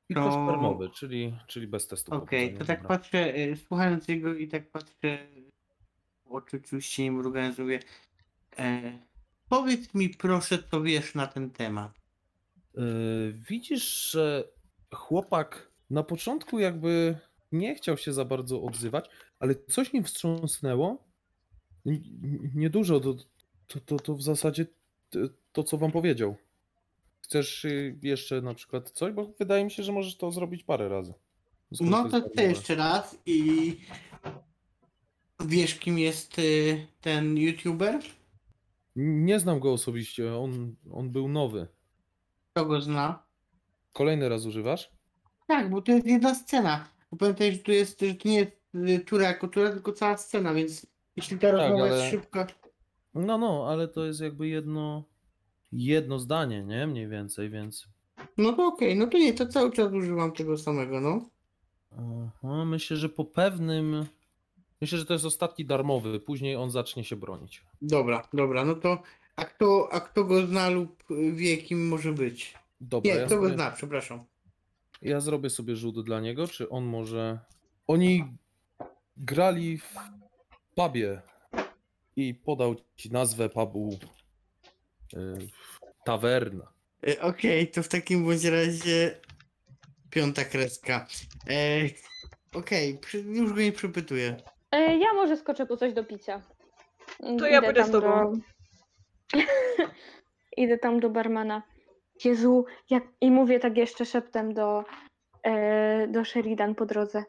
I To- koszt darmowy, czyli, czyli bez testu. Okej, powodzenia, to tak dobra. patrzę, e, słuchając jego i tak patrzę, w oczy oczywiście nie mrugając, mówię, e, powiedz mi proszę, co wiesz na ten temat. Yy, Widzisz, że chłopak na początku jakby nie chciał się za bardzo odzywać, ale coś nim wstrząsnęło. Niedużo, to, to, to, to w zasadzie to, co wam powiedział. Chcesz y, jeszcze na przykład coś? Bo wydaje mi się, że możesz to zrobić parę razy. No to chcę jeszcze raz i wiesz kim jest e, ten youtuber? Nie znam go osobiście, on, on był nowy. Kto go zna? Kolejny raz używasz? Tak, bo to jest jedna scena. Bo Pamiętaj, że tu jest, że to nie jest y, tura jako tura, tylko cała scena, więc jeśli ta rozmowa jest ale- szybka. No, no, ale to jest jakby jedno, jedno zdanie, nie? Mniej więcej, więc... No to okej, no to nie, to cały czas używam tego samego, no. Aha, myślę, że po pewnym. Myślę, że to jest ostatni darmowy. Później on zacznie się bronić. Dobra, dobra, no to a kto, a kto go zna lub wie kim może być? Dobra, Nie, ja, kto go sobie, zna, przepraszam. ja zrobię sobie rzut dla niego, czy on może. Oni grali w pubie i podał ci nazwę pubu. y, Tawerna. E, Okej, to w takim bądź razie piąta kreska. E, Okej, przy- już go nie przepytuję. E, Ja może skoczę po coś do picia. To ja Idę pójdę tam z tobą. Do... Idę tam do barmana. Jezu, jak... i mówię tak jeszcze szeptem do, e, do Sheridan po drodze.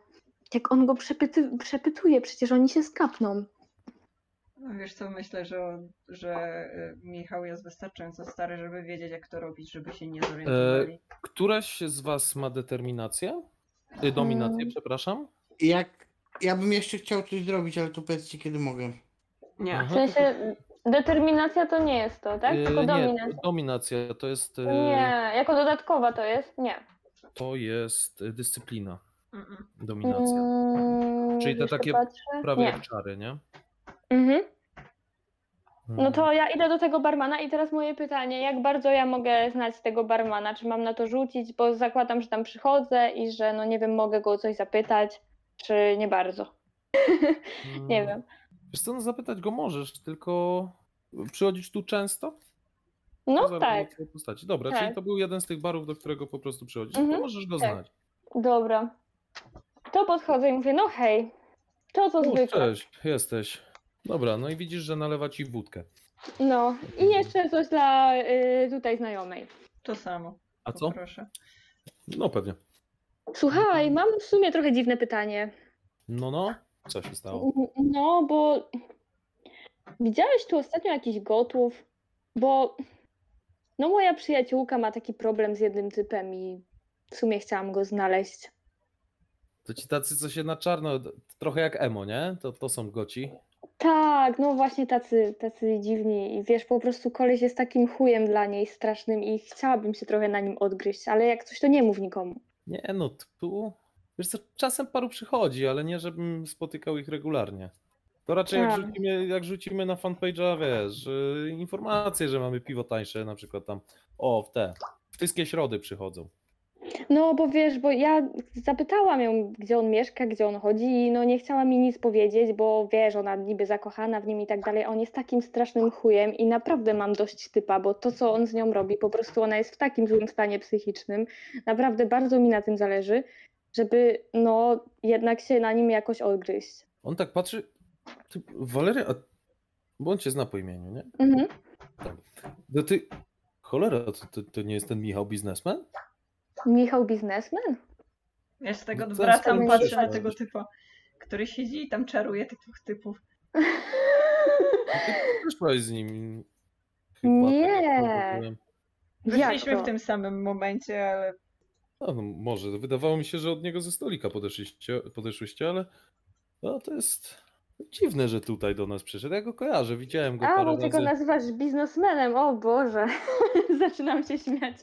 Jak on go przepyty... przepytuje, przecież oni się skapną. No wiesz co, myślę, że, on- że y, Michał jest wystarczająco stary, żeby wiedzieć jak to robić, żeby się nie zorientowali. Któraś z was ma determinację? Y, Dominację, Mm. przepraszam. Jak, ja bym jeszcze chciał coś zrobić, ale to powiedzcie kiedy mogę. Nie. W sensie determinacja to nie jest to, tak? Y, Tylko nie, dominacja. dominacja to jest. y, Nie, jako dodatkowa to jest? Nie. To jest y, dyscyplina. Mm-mm. Dominacja. Mm, Czyli te takie patrzę. Prawie Nie. jak czary, nie? Mhm. Hmm. No to ja idę do tego barmana i teraz moje pytanie, jak bardzo ja mogę znać tego barmana? Czy mam na to rzucić, bo zakładam, że tam przychodzę i że no nie wiem, mogę go o coś zapytać, czy nie bardzo. nie Hmm. wiem. Wiesz co, no zapytać go możesz, tylko przychodzisz tu często? No tak, Postaci. Dobra, Tak. czyli to był jeden z tych barów, do którego po prostu przychodzisz. To Mhm, możesz go tak. znać. dobra. To podchodzę i mówię, no hej, To co zwykle. cześć, jesteś. Dobra, no i widzisz, że nalewa ci wódkę. No i jeszcze coś dla y, tutaj znajomej. To samo. A co? Proszę. No pewnie. Słuchaj, mam w sumie trochę dziwne pytanie. No, no. Co się stało? No, bo widziałeś tu ostatnio jakichś gotów? Bo no moja przyjaciółka ma taki problem z jednym typem i w sumie chciałam go znaleźć. To ci tacy, co się na czarno, trochę jak emo, nie? To, to są goci. Tak, no właśnie tacy, tacy dziwni i wiesz, po prostu koleś jest takim chujem dla niej strasznym i chciałabym się trochę na nim odgryźć, ale jak coś to nie mów nikomu. Nie, no tu. Wiesz co, czasem paru przychodzi, ale nie, żebym spotykał ich regularnie. To raczej jak Tak. rzucimy, jak rzucimy na fanpage'a, wiesz, y, informacje, że mamy piwo tańsze, na przykład tam, o, w te, wszystkie środy przychodzą. No, bo wiesz, bo ja zapytałam ją, gdzie on mieszka, gdzie on chodzi i no nie chciała mi nic powiedzieć, bo wiesz, ona niby zakochana w nim i tak dalej, on jest takim strasznym chujem i naprawdę mam dość typa, bo to, co on z nią robi, po prostu ona jest w takim złym stanie psychicznym, naprawdę bardzo mi na tym zależy, żeby no jednak się na nim jakoś odgryźć. On tak patrzy, ty, Waleria, a... bo on cię zna po imieniu, nie? Mhm. No ty, cholera, to, to, to nie jest ten Michał biznesmen? Michał biznesmen? Ja z tego No odwracam, jest patrzę na tego typa, który siedzi i tam czaruje tych dwóch typów. No ty przyszłaś z nim. Nie. tak Wyszliśmy w tym samym momencie, ale A, no może, wydawało mi się, że od niego ze stolika podeszliście, podeszłyście, ale no, to jest dziwne, że tutaj do nas przyszedł. Ja go kojarzę, widziałem go A, parę bo ty go nazywasz biznesmenem, o Boże, zaczynam się śmiać.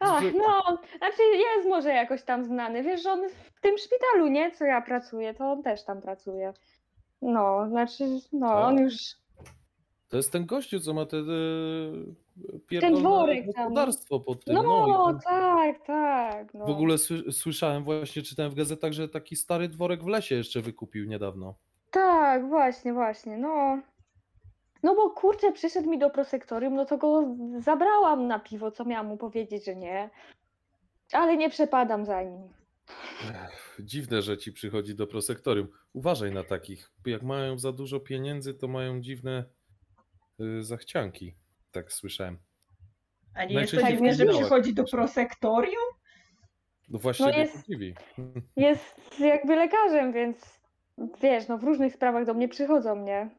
Ach, no, znaczy jest może jakoś tam znany, wiesz, że on w tym szpitalu, nie, co ja pracuję, to on też tam pracuje. No, znaczy, no, on Tak. już, To jest ten gościu, co ma te e, pierdolone dworek gospodarstwo pod tym. no, No, i tak, tak, no. w ogóle sły, słyszałem, właśnie czytałem w gazetach, że taki stary dworek w lesie jeszcze wykupił niedawno. Tak, właśnie, właśnie, no. No bo kurczę, przyszedł mi do prosektorium, no to go zabrałam na piwo, co miałam mu powiedzieć, że nie. Ale nie przepadam za nim. Ech, Dziwne, że ci przychodzi do prosektorium. Uważaj na takich. Jak mają za dużo pieniędzy, to mają dziwne y, zachcianki. Tak słyszałem. a nie jest to dziwne, że przychodzi do prosektorium? No właśnie No jest-. Jest jakby lekarzem, więc wiesz, no w różnych sprawach do mnie przychodzą, nie?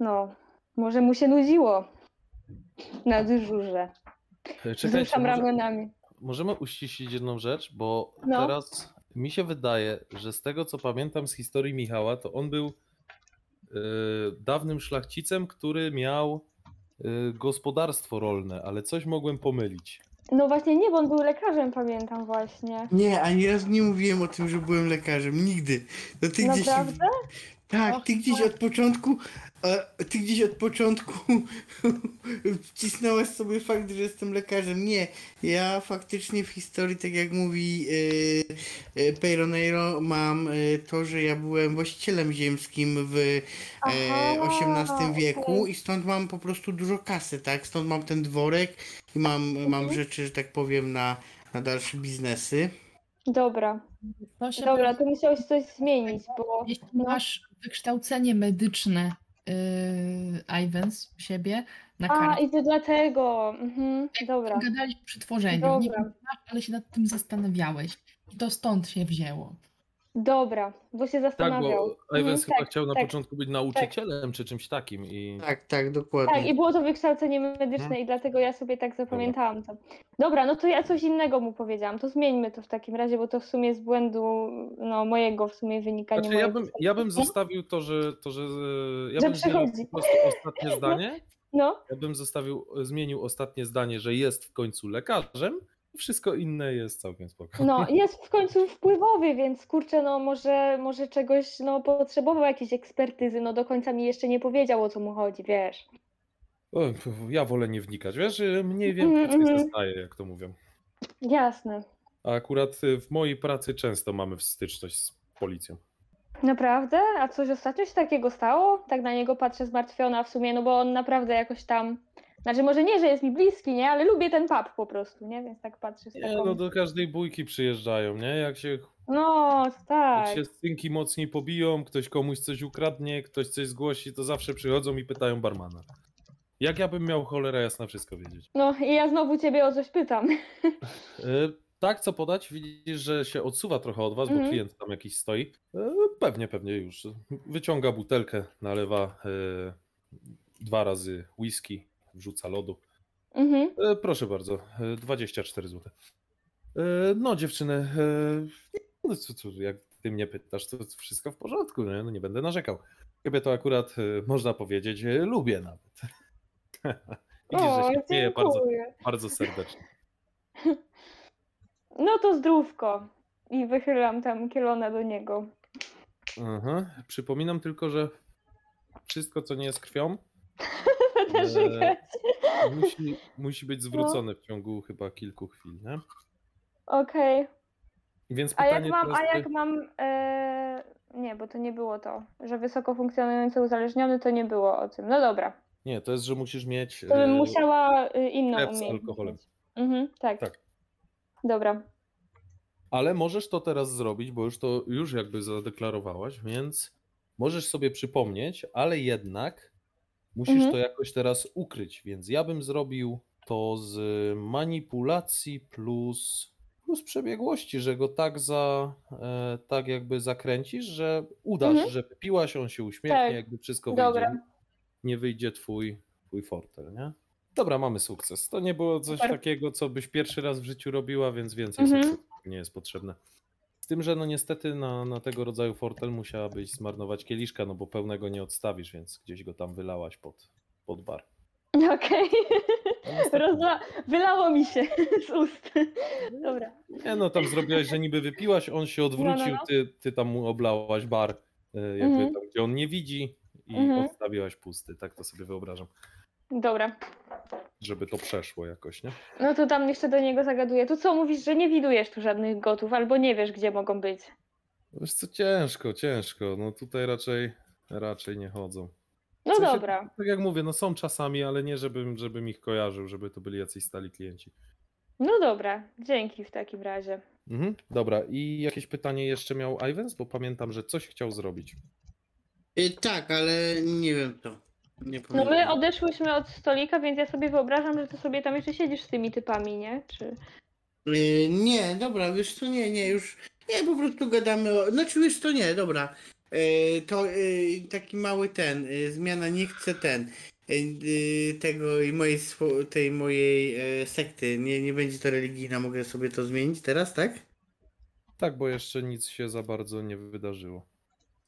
No, może mu się nudziło na dyżurze. Czekajcie, Wzruszam może, ramionami. możemy uściślić jedną rzecz, bo No. teraz mi się wydaje, że z tego co pamiętam z historii Michała, to on był y, dawnym szlachcicem, który miał y, gospodarstwo rolne, ale coś mogłem pomylić. No właśnie nie, bo on był lekarzem, pamiętam właśnie. Nie, ani razu nie mówiłem o tym, że byłem lekarzem. Nigdy. No ty gdzieś. Tak, ty gdzieś od początku. A, ty gdzieś od początku wcisnąłeś sobie fakt, że jestem lekarzem. Nie, ja faktycznie w historii, tak jak mówi Peyroneiro, mam e, to, że ja byłem właścicielem ziemskim w Aha, XVIII wieku i stąd mam po prostu dużo kasy, tak? Stąd mam ten dworek i mam, mam Mhm. rzeczy, że tak powiem, na, na dalsze biznesy. Dobra, dobra, to musiałeś coś zmienić, bo Jeśli masz wykształcenie medyczne, yy, Ivans u siebie na A, kartce, i to dlatego. Mhm, dobra, gadaliśmy przy tworzeniu, nie Dobra. wiem, czy masz, ale się nad tym zastanawiałeś. I to stąd się wzięło. Dobra, bo się Tak, zastanawiał. bo Mhm, chyba tak, chciał na tak. początku być nauczycielem czy czymś takim i Tak, tak, dokładnie. Tak, i było to wykształcenie medyczne Mhm. i dlatego ja sobie tak zapamiętałam to. Dobra, no to ja coś innego mu powiedziałam. To zmieńmy to w takim razie, bo to w sumie z błędu no, mojego w sumie wynika nie Znaczy, ja, mojego. bym, ja bym zostawił to, że, to, że e, ja Że bym zmienił przychodzi. po prostu ostatnie zdanie. No, Ja bym zostawił, zmienił ostatnie zdanie, że jest w końcu lekarzem. Wszystko inne jest całkiem spoko. no, jest w końcu wpływowy, więc kurczę, no może, może czegoś, no potrzebował jakiejś ekspertyzy, no do końca mi jeszcze nie powiedział o co mu chodzi, wiesz. O, ja wolę nie wnikać, wiesz, mniej Mhm, więcej mhm. zostaje, jak to mówią. Jasne. A akurat y, w mojej pracy często mamy styczność z policją. Naprawdę? A coś ostatnio się takiego stało? Tak na niego patrzę zmartwiona w sumie, no bo on naprawdę jakoś tam. Znaczy, może nie, że jest mi bliski, nie? Ale lubię ten pub po prostu, nie? Więc tak patrzę z Nie, taką. no do każdej bójki przyjeżdżają, nie? Jak się No, Jak tak. się synki mocniej pobiją, ktoś komuś coś ukradnie, ktoś coś zgłosi, to zawsze przychodzą i pytają barmana. Jak ja bym miał cholera jasna wszystko wiedzieć? No i ja znowu ciebie o coś pytam. E, tak, co podać? Widzisz, że się odsuwa trochę od was, bo Mhm. klient tam jakiś stoi. E, pewnie, pewnie już. Wyciąga butelkę, nalewa e, dwa razy whisky, wrzuca lodu. Mhm. E, proszę bardzo, e, 24 zł. E, no dziewczyny, e, no, co, co, jak ty mnie pytasz, to wszystko w porządku, nie? No, nie będę narzekał. Ciebie to akurat, e, można powiedzieć, e, lubię nawet. Widzisz, że O, się śmieje bardzo, bardzo serdecznie. No to zdrówko. I wychylam tam kielona do niego. Aha. Przypominam tylko, że wszystko, co nie jest krwią, Musi, musi być zwrócone w ciągu chyba kilku chwil, nie? Okej. Więc A jak mam, a jak mam. E... Nie, bo to nie było to. Że wysoko funkcjonujący uzależniony to nie było o tym. No dobra. Nie, to jest, że musisz mieć. To bym e, musiała y, inną krew z alkoholem. Mhm, tak. Tak. Dobra. Ale możesz to teraz zrobić, bo już to już jakby zadeklarowałaś, więc możesz sobie przypomnieć, ale jednak musisz Mhm. to jakoś teraz ukryć. Więc ja bym zrobił to z manipulacji plus, plus przebiegłości, że go tak za e, tak jakby zakręcisz, że udasz, Mhm. że wypiłaś, on się uśmiechnie, Tak. jakby wszystko Dobra. wyjdzie. Nie wyjdzie twój, twój fortel, nie? Dobra, mamy sukces. To nie było coś Super. takiego, co byś pierwszy raz w życiu robiła, więc więcej Mhm. sukcesów nie jest potrzebne. Tym, że no niestety na, na tego rodzaju fortel musiałabyś zmarnować kieliszka, no bo pełnego nie odstawisz, więc gdzieś go tam wylałaś pod, pod bar. Okej. No niestety. Rozla... Wylało mi się z ust. Dobra. Nie no, tam zrobiłaś, że niby wypiłaś, on się odwrócił, No, no, no. Ty, ty tam mu oblałaś bar, y, jakby Mhm. tam, gdzie on nie widzi i Mhm. odstawiłaś pusty. Tak to sobie wyobrażam, Dobra. żeby to przeszło jakoś, nie? No to tam jeszcze do niego zagaduję. To co mówisz, że nie widujesz tu żadnych gotów, albo nie wiesz, gdzie mogą być. Wiesz co, ciężko, ciężko. No tutaj raczej, raczej nie chodzą. No sensie, dobra. Tak jak mówię, no są czasami, ale nie żebym, żebym ich kojarzył, żeby to byli jacyś stali klienci. No dobra. Dzięki w takim razie. Mhm. Dobra, i jakieś pytanie jeszcze miał Ivens, bo pamiętam, że coś chciał zrobić. Y, tak, ale nie wiem co. Nie No my odeszłyśmy od stolika, więc ja sobie wyobrażam, że ty sobie tam jeszcze siedzisz z tymi typami, nie? Czy... Y, nie, dobra, wiesz co, nie, nie, już, nie, po prostu gadamy o, znaczy wiesz co, nie, dobra, y, to y, taki mały ten, y, zmiana, nie chcę ten, tego i mojej, swo- tej mojej sekty, nie, nie będzie to religijna, mogę sobie to zmienić teraz, tak? Tak, bo jeszcze nic się za bardzo nie wydarzyło.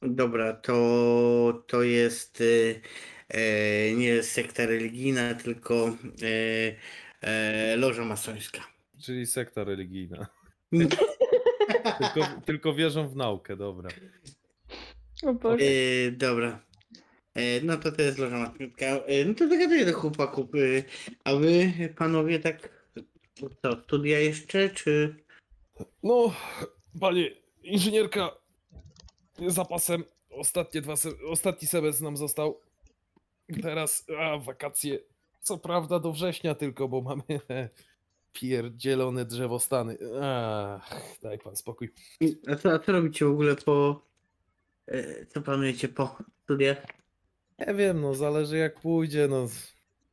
Dobra, to, to jest e, nie sekta religijna, tylko e, e, loża masońska. Czyli sekta religijna. Tylko, tylko wierzą w naukę, dobra. O Boże. E, dobra. E, no to to jest loża maskotka. E, no to zagaduję do chłopaków. E, a wy, panowie, tak co, studia jeszcze, czy... No, panie inżynierka, zapasem ostatnie dwa se- ostatni semestr nam został. Teraz a, wakacje. Co prawda do września tylko, bo mamy pierdzielone drzewostany. Ach, daj pan spokój. A co, a co robicie w ogóle po... E, co planujecie po studiach? Nie wiem, no zależy jak pójdzie. No.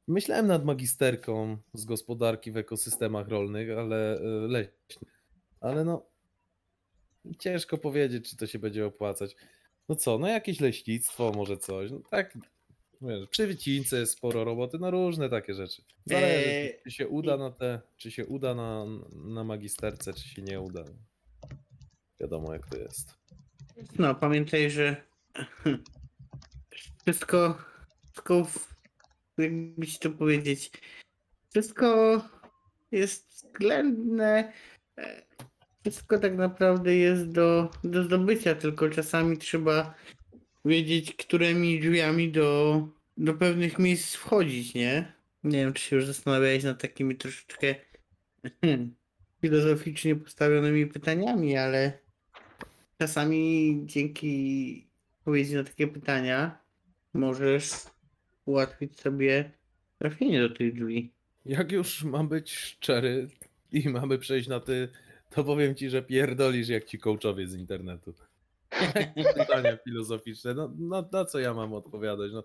Myślałem nad magisterką z gospodarki w ekosystemach rolnych, ale e, leśnych. Ale no ciężko powiedzieć, czy to się będzie opłacać. No co, no jakieś leśnictwo, może coś. No tak, wiesz, przy wycince jest sporo roboty, no różne takie rzeczy. Zależy, Eee, czy się uda na te, czy się uda na, na magisterce, czy się nie uda. Wiadomo jak to jest. No, pamiętaj, że wszystko, wszystko, jakby ci to powiedzieć, wszystko jest względne, e, wszystko tak naprawdę jest do, do zdobycia, tylko czasami trzeba wiedzieć, którymi drzwiami do, do pewnych miejsc wchodzić, nie? Nie wiem, czy się już zastanawiałeś nad takimi troszeczkę hmm, filozoficznie postawionymi pytaniami, ale czasami dzięki odpowiedzi na takie pytania możesz ułatwić sobie trafienie do tych drzwi. Jak już mam być szczery i mamy przejść na ty to powiem ci, że pierdolisz jak ci coachowie z internetu. Pytania filozoficzne. No, no na co ja mam odpowiadać? No,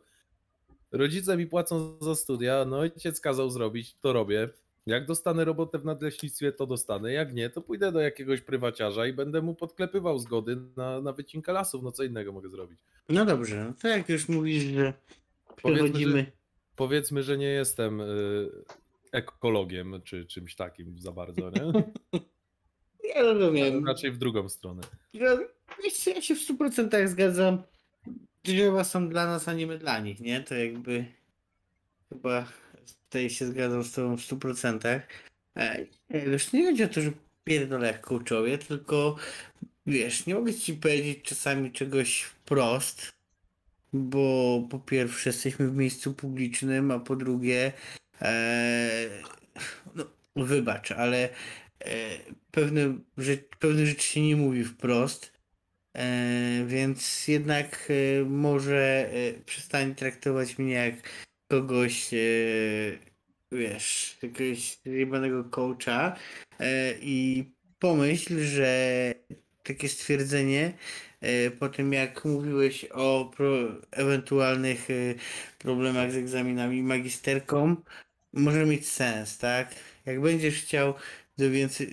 rodzice mi płacą za studia, no ojciec kazał zrobić, to robię. Jak dostanę robotę w nadleśnictwie, to dostanę. Jak nie, to pójdę do jakiegoś prywaciarza i będę mu podklepywał zgody na, na wycinkę lasów. No co innego mogę zrobić? No dobrze, no to jak już mówisz, że Powiedzmy, przechodzimy... że- Powiedzmy, że nie jestem y, ekologiem czy czymś takim za bardzo, nie? Ja rozumiem. Raczej w drugą stronę. Co, ja się w 100% zgadzam. Drzewa są dla nas, a nie dla nich, nie? To jakby chyba tutaj się zgadzam z tobą w 100%. E, nie, wiesz, nie chodzi o to, że pierdolę jak coachowie, tylko wiesz, nie mogę ci powiedzieć czasami czegoś wprost, bo po pierwsze jesteśmy w miejscu publicznym, a po drugie e, no, wybacz, ale e, pewne, rzecz, pewne rzeczy się nie mówi wprost, e, więc jednak e, może e, przestań traktować mnie jak kogoś, e, wiesz, jakiegoś jebanego coacha e, i pomyśl, że takie stwierdzenie e, po tym jak mówiłeś o pro, ewentualnych e, problemach z egzaminami magisterką może mieć sens, tak? Jak będziesz chciał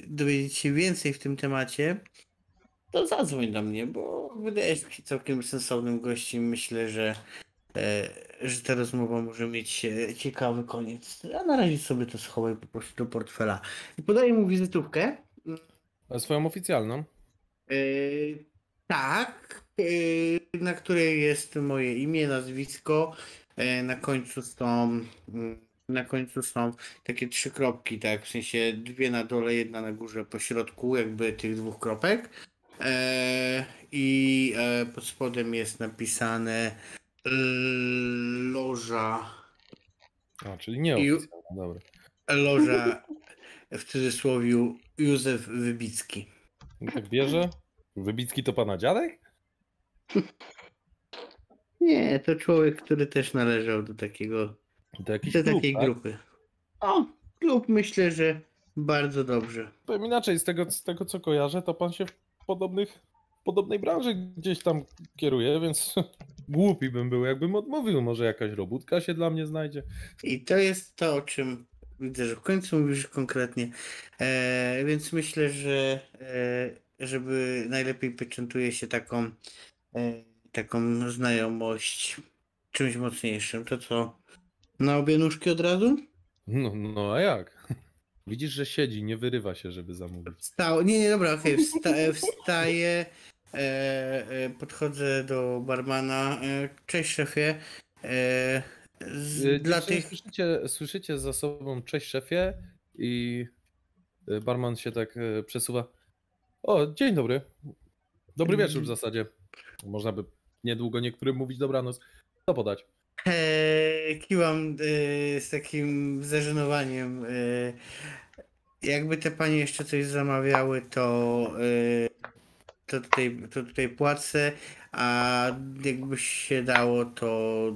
dowiedzieć się więcej w tym temacie, to zadzwoń do mnie, bo wydajesz mi się całkiem sensownym gościem. Myślę, że, e, że ta rozmowa może mieć e, ciekawy koniec. A na razie sobie to schowaj po prostu do portfela. I podaję mu wizytówkę. A swoją oficjalną? E, tak, e, na której jest moje imię, nazwisko. E, na końcu są mm, na końcu są takie trzy kropki, tak, w sensie dwie na dole, jedna na górze, po środku jakby tych dwóch kropek. E, I e, pod spodem jest napisane l- loża, A, czyli nie dobra. loża w cudzysłowie Józef Wybicki. Tak bierze? Wybicki to pana dziadek? Nie, to człowiek, który też należał do takiego do klub, takiej tak? grupy. O, klub myślę, że bardzo dobrze. Powiem inaczej, z tego, z tego co kojarzę, to pan się podobnych, podobnej branży gdzieś tam kieruje, więc głupi bym był, jakbym odmówił. Może jakaś robótka się dla mnie znajdzie. I to jest to, o czym widzę, że w końcu mówisz konkretnie. E, więc myślę, że e, żeby najlepiej pieczętuje się taką, e, taką znajomość czymś mocniejszym. To co? Na obie nóżki od razu? No, no a jak? Widzisz, że siedzi, nie wyrywa się, żeby zamówić. Wstał. Nie, nie, dobra, okej. Wsta e, wstaję, e, e, podchodzę do barmana. E, cześć szefie. E, z, Y, dla tych. Słyszycie, słyszycie za sobą cześć szefie i barman się tak przesuwa. O, dzień dobry. Dobry wieczór w zasadzie. Można by niedługo niektórym mówić dobranoc. Co podać? E, kiwam e, z takim zażenowaniem. E, jakby te panie jeszcze coś zamawiały, to, e, to, tutaj, to tutaj płacę, a jakby się dało, to,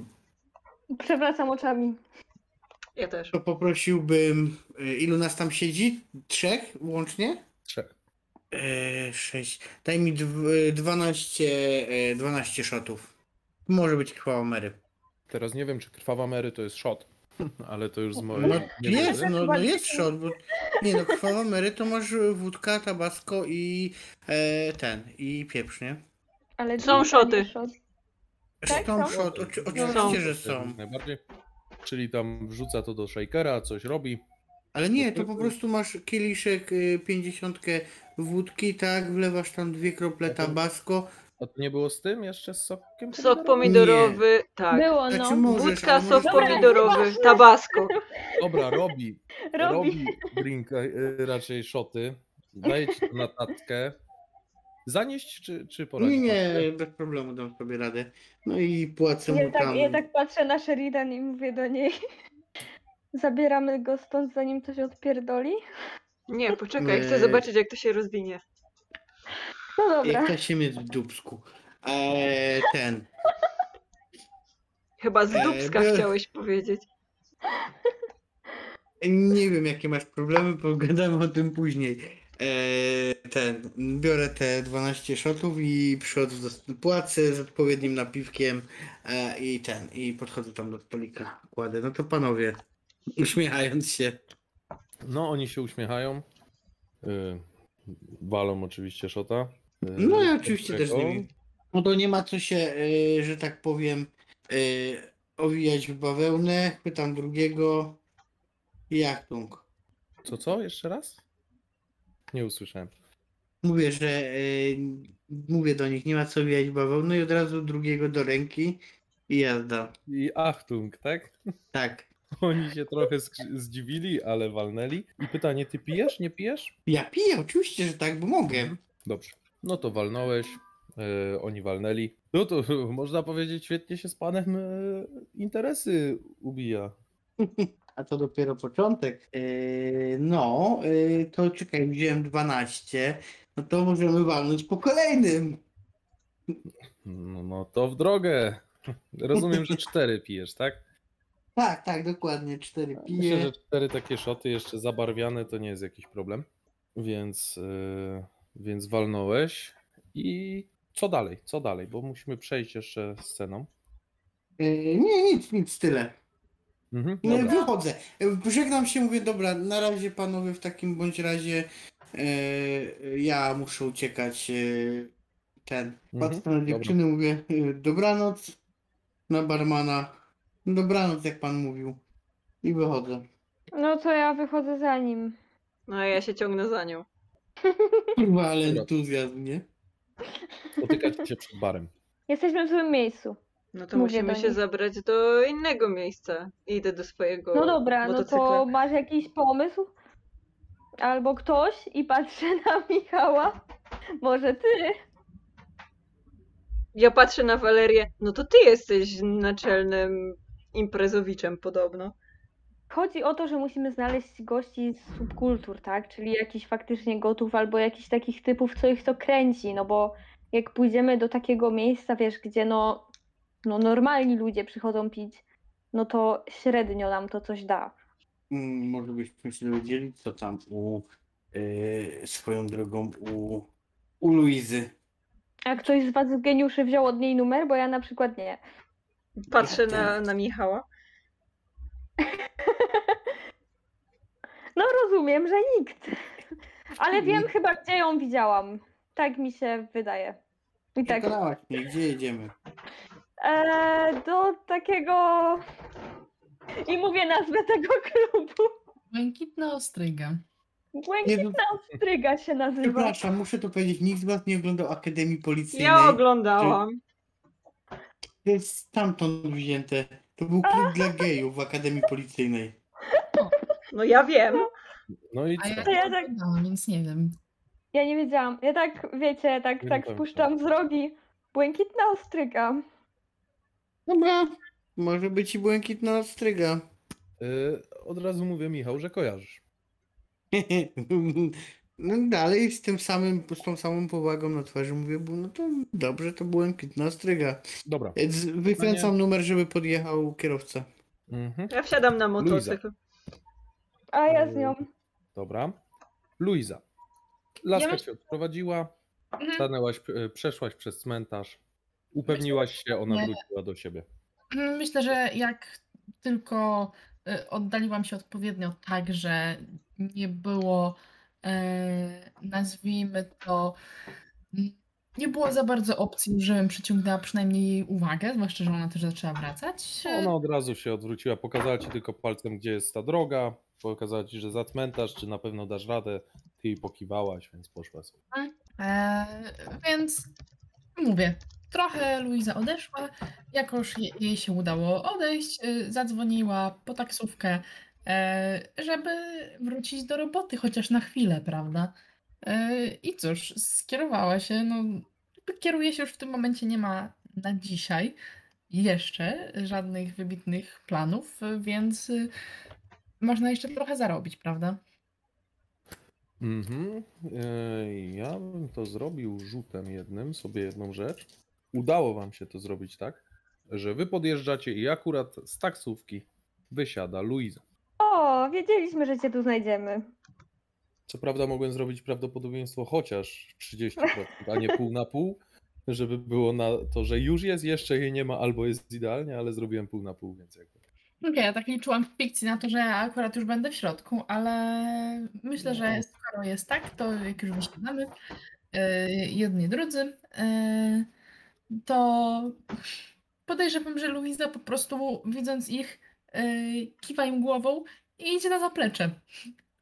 Przewracam oczami. Ja też. to poprosiłbym. E, ilu nas tam siedzi? Trzech łącznie? Trzech. E, sześć. Daj mi dw, e, 12, e, 12 shotów. Może być krwawa Mary. Teraz nie wiem, czy krwawa Mary to jest shot, ale to już z mojej... No nie jest, no, no jest shot, bo nie no, krwawa Mary to masz wódka, tabasco i e, ten, i pieprz, nie? Ale Są drink, a szoty. nie shot. Tak, Są są? shot, oczy, Są. oczywiście, że Jak są. Najbardziej. Czyli tam wrzuca to do shakera, coś robi. Ale nie, to po prostu masz kieliszek y, 50 wódki, tak, wlewasz tam dwie krople tabasco. A to nie było z tym jeszcze z sokiem? Sok pomidorowy, tak. Było, Znaczy no. możesz, Wódka, ale sok możesz- Dobra, pomidorowy, tabasco. Dobra, robi. Robi. robi drink, e, raczej szoty. Daje ci to na tatkę. Zanieść czy, czy poradzić? Nie, nie, bez problemu dam sobie radę. No i płacę mu Ja tak, tam. ja tak patrzę na Sheridan i mówię do niej. Zabieramy go stąd, zanim to się odpierdoli. Nie, poczekaj, chcę Nie. zobaczyć jak to się rozwinie. No dobra. Jak to się mieć w dupsku. Eee, ten. Chyba z E, dubska by- chciałeś powiedzieć. Nie wiem, jakie masz problemy, pogadamy o tym później. e, ten, biorę te 12 shotów i przychodzę do płacę z odpowiednim napiwkiem e, i ten, i podchodzę tam do stolika, kładę. No to panowie, uśmiechając się. No, oni się uśmiechają. Y, walą oczywiście szota. Y, No i oczywiście też z nimi. No to nie ma co się, e, że tak powiem, e, owijać w bawełnę. Pytam drugiego, jak tung? Co, co? Jeszcze raz? Nie usłyszałem. Mówię, że e, mówię do nich, nie ma co wijać w bawełnę i od razu drugiego do ręki i jazda. I Achtung, tak? Tak. Oni się trochę zdziwili, ale walnęli. I pytanie, ty pijesz, nie pijesz? Ja piję, oczywiście, że tak, bo mogę. Dobrze. No to walnąłeś, e, oni walnęli. No to można powiedzieć, świetnie się z panem e, interesy ubija. A to dopiero początek. E, no, to czekaj, wziąłem 12. No to możemy walnąć po kolejnym. No, no to w drogę. Rozumiem, że cztery pijesz, tak? Tak, tak, dokładnie. 4 Myślę, piję. że cztery takie szoty jeszcze zabarwiane to nie jest jakiś problem. Więc, więc walnąłeś. I co dalej? Co dalej? Bo musimy przejść jeszcze sceną. E, nie, nic, nic, tyle. Mhm, No, dobra. wychodzę. E, Żegnam się, mówię, dobra, na razie panowie w takim bądź razie e, ja muszę uciekać. E, ten. Mhm, Patrzę na dziewczyny, mówię, e, dobranoc na barmana. Dobranoc, jak pan mówił. I wychodzę. No to ja wychodzę za nim. No a ja się ciągnę za nią. Kurwa, ale entuzjazm, nie? Spotykać się przed barem. Jesteśmy w złym miejscu. No to Mówię musimy się zabrać do innego miejsca. Idę do swojego No dobra, no motocykla. to masz jakiś pomysł? Albo ktoś i patrzę na Michała. Może ty? Ja patrzę na Walerię. No to ty jesteś naczelnym imprezowiczem podobno. Chodzi o to, że musimy znaleźć gości z subkultur, tak? Czyli jakichś faktycznie gotów albo jakichś takich typów, co ich to kręci, no bo jak pójdziemy do takiego miejsca, wiesz, gdzie no, no normalni ludzie przychodzą pić, no to średnio nam to coś da. Mm, może byśmy się dowiedzieli, co tam u e, swoją drogą u, u Luizy. A ktoś z was z geniuszy wziął od niej numer? Bo ja na przykład nie. Patrzę Ja na, na Michała. No rozumiem, że nikt. Ale wiem Nikt. chyba, gdzie ją widziałam. Tak mi się wydaje. I tak. Przekonałaś mnie, gdzie jedziemy? E, do takiego. I mówię nazwę tego klubu. Błękitna ostryga. Błękitna Ostryga się nazywa. Przepraszam, muszę to powiedzieć, nikt z was nie oglądał Akademii Policyjnej. Ja oglądałam. To jest stamtąd wzięte. To był klub dla gejów w Akademii Policyjnej. No ja wiem. No i A ja co? To ja nie tak- oglądałam, więc nie wiem. Ja nie wiedziałam. Ja tak, wiecie, tak, Nie tak spuszczam wzrogi. Błękitna Ostryga. Dobra, może być i błękitna ostryga. Y, od razu mówię, Michał, że kojarzysz. No dalej z tym samym, z tą samą powagą na twarzy mówię, bo no to dobrze, to błękitna ostryga. Dobra. Więc Wykręcam numer, żeby podjechał kierowca. Mhm. Ja wsiadam na motocykl. A ja z nią. Dobra. Luiza. Laska myśl- cię odprowadziła, Mhm. stanęłaś, e, przeszłaś przez cmentarz, upewniłaś się, ona Nie. wróciła do siebie. Myślę, że jak tylko y, oddaliłam się odpowiednio tak, że nie było, e, nazwijmy to, nie było za bardzo opcji, żebym przyciągnęła przynajmniej jej uwagę, zwłaszcza, że ona też zaczęła wracać. Ona od razu się odwróciła, pokazała ci tylko palcem, gdzie jest ta droga, pokazała ci, że za cmentarz, czy na pewno dasz radę, ty jej pokiwałaś, więc poszła sobie. E, więc mówię, trochę Luiza odeszła, jakoż je, jej się udało odejść, y, zadzwoniła po taksówkę, e, żeby wrócić do roboty, chociaż na chwilę, prawda? E, I cóż, skierowała się, no kieruje się już w tym momencie nie ma na dzisiaj jeszcze żadnych wybitnych planów, więc y, można jeszcze trochę zarobić, prawda? Mhm. E, Ja bym to zrobił rzutem jednym, sobie jedną rzecz. Udało wam się to zrobić tak, że wy podjeżdżacie i akurat z taksówki wysiada Luiza. O, wiedzieliśmy, że cię tu znajdziemy. Co prawda mogłem zrobić prawdopodobieństwo chociaż 30%, a nie pół na pół, żeby było na to, że już jest, jeszcze jej nie ma, albo jest idealnie, ale zrobiłem pół na pół, więc jakby. Okej, ja tak liczyłam w fikcji na to, że ja akurat już będę w środku, ale myślę, że skoro jest tak, to jak już wysiadamy, yy, jedni, drudzy, yy, to podejrzewam, że Luiza po prostu widząc ich yy, kiwa im głową i idzie na zaplecze.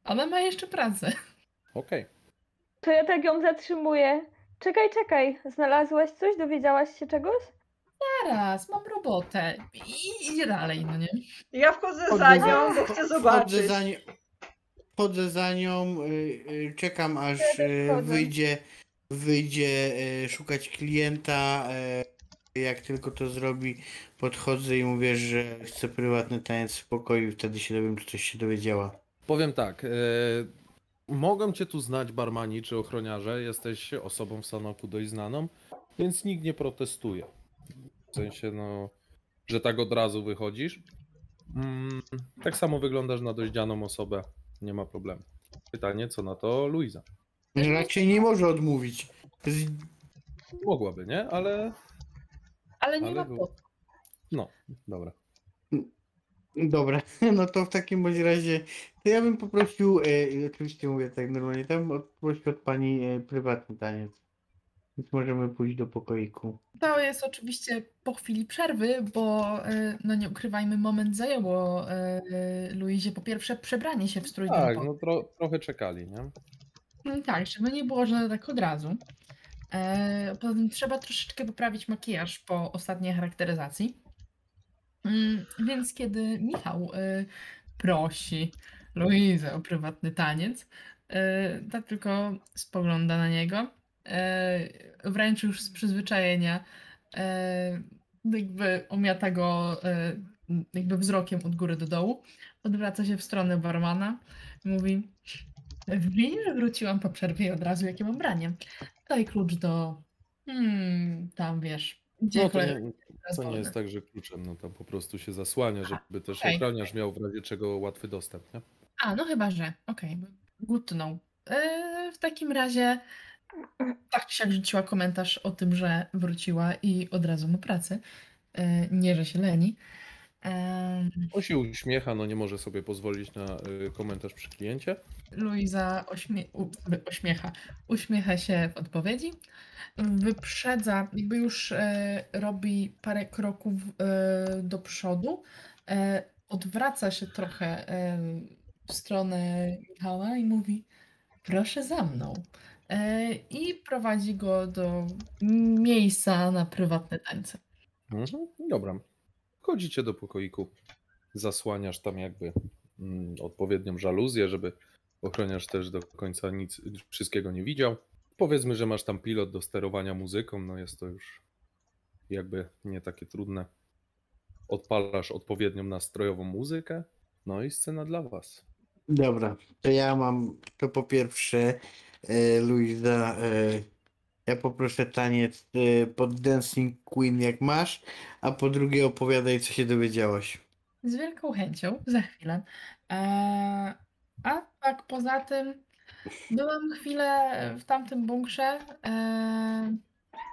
Ona ma jeszcze pracę. Okej. To ja tak ją zatrzymuję. Czekaj, czekaj. Znalazłaś coś? Dowiedziałaś się czegoś? Zaraz, mam robotę. I idzie dalej, no nie? Ja wchodzę Chodzę za nią, bo chcę Chodzę zobaczyć. za, ni- chodzę za nią, y, y, czekam aż y, wyjdzie, wyjdzie y, szukać klienta. y, Jak tylko to zrobi, podchodzę i mówię, że chcę prywatny taniec w pokoju. Wtedy się dowiem, czy coś się dowiedziała. Powiem tak. E, mogę cię tu znać, barmani czy ochroniarze. Jesteś osobą w Sanoku dość znaną, więc nikt nie protestuje. W sensie, no, że tak od razu wychodzisz. Mm, tak samo wyglądasz na dość dzianą osobę. Nie ma problemu. Pytanie, co na to Luiza? Raczej nie może odmówić. Z... Mogłaby, nie? Ale Ale nie Ale ma było. po co. no, dobra. Dobra, no to w takim bądź razie to ja bym poprosił, e, oczywiście mówię tak normalnie, tam od, poprosił od pani e, prywatny taniec. Więc możemy pójść do pokoiku. To jest oczywiście po chwili przerwy, bo e, no nie ukrywajmy, moment zajęło e, Luizie po pierwsze przebranie się w strój Tak, no tro, trochę czekali, nie? Mm, Tak, żeby nie było, że tak od razu. E, Poza tym trzeba troszeczkę poprawić makijaż po ostatniej charakteryzacji. Mm, Więc kiedy Michał e, prosi Luizę o prywatny taniec, e, ta tylko spogląda na niego, e, wręcz już z przyzwyczajenia, jakby omiata go jakby wzrokiem od góry do dołu, odwraca się w stronę barmana i mówi Widzisz, że wróciłam po przerwie i od razu jakie mam branie. Daj klucz do. Hmm, tam wiesz. Gdzie No to nie, jest tak, że kluczem, no tam po prostu się zasłania, żeby też okej. ochroniarz miał w razie czego łatwy dostęp, nie? A, no chyba, że. Okej, good to know. E, w takim razie tak siak rzuciła komentarz o tym, że wróciła i od razu ma pracę. E, nie, że się leni. On się uśmiecha, no nie może sobie pozwolić na y, komentarz przy kliencie. Luiza ośmie- ośmiecha. Uśmiecha się w odpowiedzi. Wyprzedza, jakby już e, robi parę kroków e, do przodu. E, odwraca się trochę w stronę Michała i mówi: Proszę za mną. I prowadzi go do miejsca na prywatne tańce. Mhm, dobra. Wchodzicie do pokoiku, zasłaniasz tam jakby mm, odpowiednią żaluzję, żeby ochroniarz też do końca nic, wszystkiego nie widział. Powiedzmy, że masz tam pilot do sterowania muzyką, no jest to już jakby nie takie trudne. Odpalasz odpowiednią nastrojową muzykę, no i scena dla was. Dobra, to ja mam, to po pierwsze, e, Luiza, e, ja poproszę taniec e, pod Dancing Queen jak masz, a po drugie opowiadaj co się dowiedziałaś. Z wielką chęcią, za chwilę. Eee, a tak poza tym, byłam chwilę w tamtym bunkrze. Eee,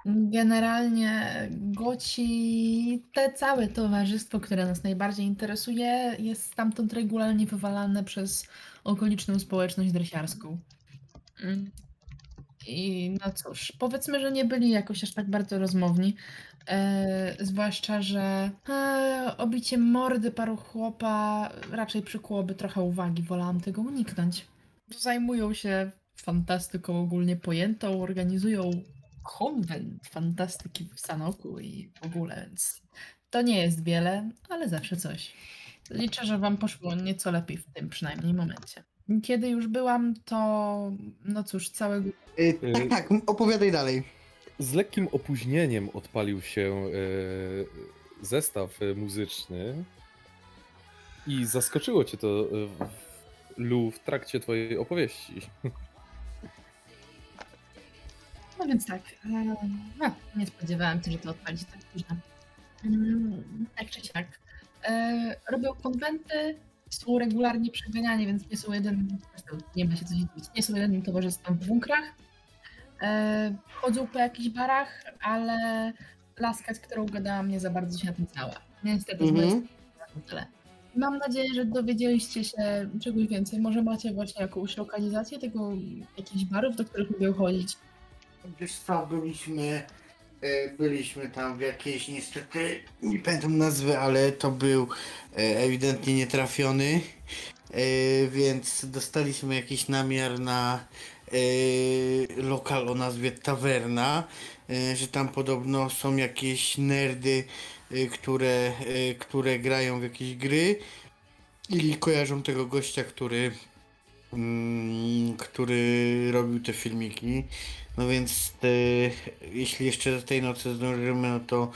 generalnie Goci, te całe towarzystwo, które nas najbardziej interesuje, jest stamtąd regularnie wywalane przez okoliczną społeczność dresiarską. I no cóż, powiedzmy, że nie byli jakoś aż tak bardzo rozmowni. E, zwłaszcza, że e, obicie mordy paru chłopa raczej przykułoby trochę uwagi. Wolałam tego uniknąć. Zajmują się fantastyką ogólnie pojętą, organizują konwent fantastyki w Sanoku i w ogóle, więc to nie jest wiele, ale zawsze coś. Liczę, że wam poszło nieco lepiej w tym przynajmniej momencie. Kiedy już byłam, to no cóż, całego E, tak, tak, m- opowiadaj dalej. Z lekkim opóźnieniem odpalił się e, zestaw muzyczny i zaskoczyło cię to, e, Lu, w trakcie twojej opowieści. No więc tak. e, A, nie spodziewałam się, że to odpalić tak późno. Mm, Tak czy siak. E, robią konwenty, są regularnie przeganiani, więc nie są jedynym, nie ma się co dziwić, nie są jedynym towarzystwem w bunkrach. E, chodzą po jakichś barach, ale laska, z którą gadałam, nie za bardzo się na tym znała. Niestety, Mhm. mhm. tyle. Mam nadzieję, że dowiedzieliście się czegoś więcej. Może macie właśnie jakąś lokalizację tego, jakichś barów, do których lubię chodzić. Wiesz co, byliśmy, byliśmy tam w jakiejś niestety, nie pamiętam nazwy, ale to był e, ewidentnie nietrafiony, e, więc dostaliśmy jakiś namiar na e, lokal o nazwie Tawerna, e, że tam podobno są jakieś nerdy, e, które, e, które grają w jakieś gry i kojarzą tego gościa, który mm, który robił te filmiki. No więc e, jeśli jeszcze do tej nocy zdążymy, no to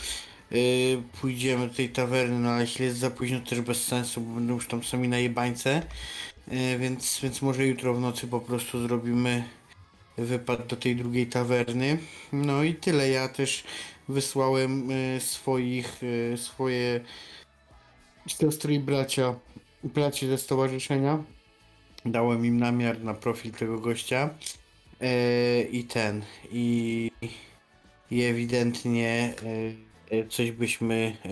e, pójdziemy do tej tawerny, no ale jeśli jest za późno, to też bez sensu, bo będą już tam sami na jebańce. E, więc, więc może jutro w nocy po prostu zrobimy wypad do tej drugiej tawerny. No i tyle. Ja też wysłałem e, swoich, e, swoje siostry i bracia, braci ze stowarzyszenia. Dałem im namiar na profil tego gościa. E, I ten, i, i ewidentnie e, coś byśmy e,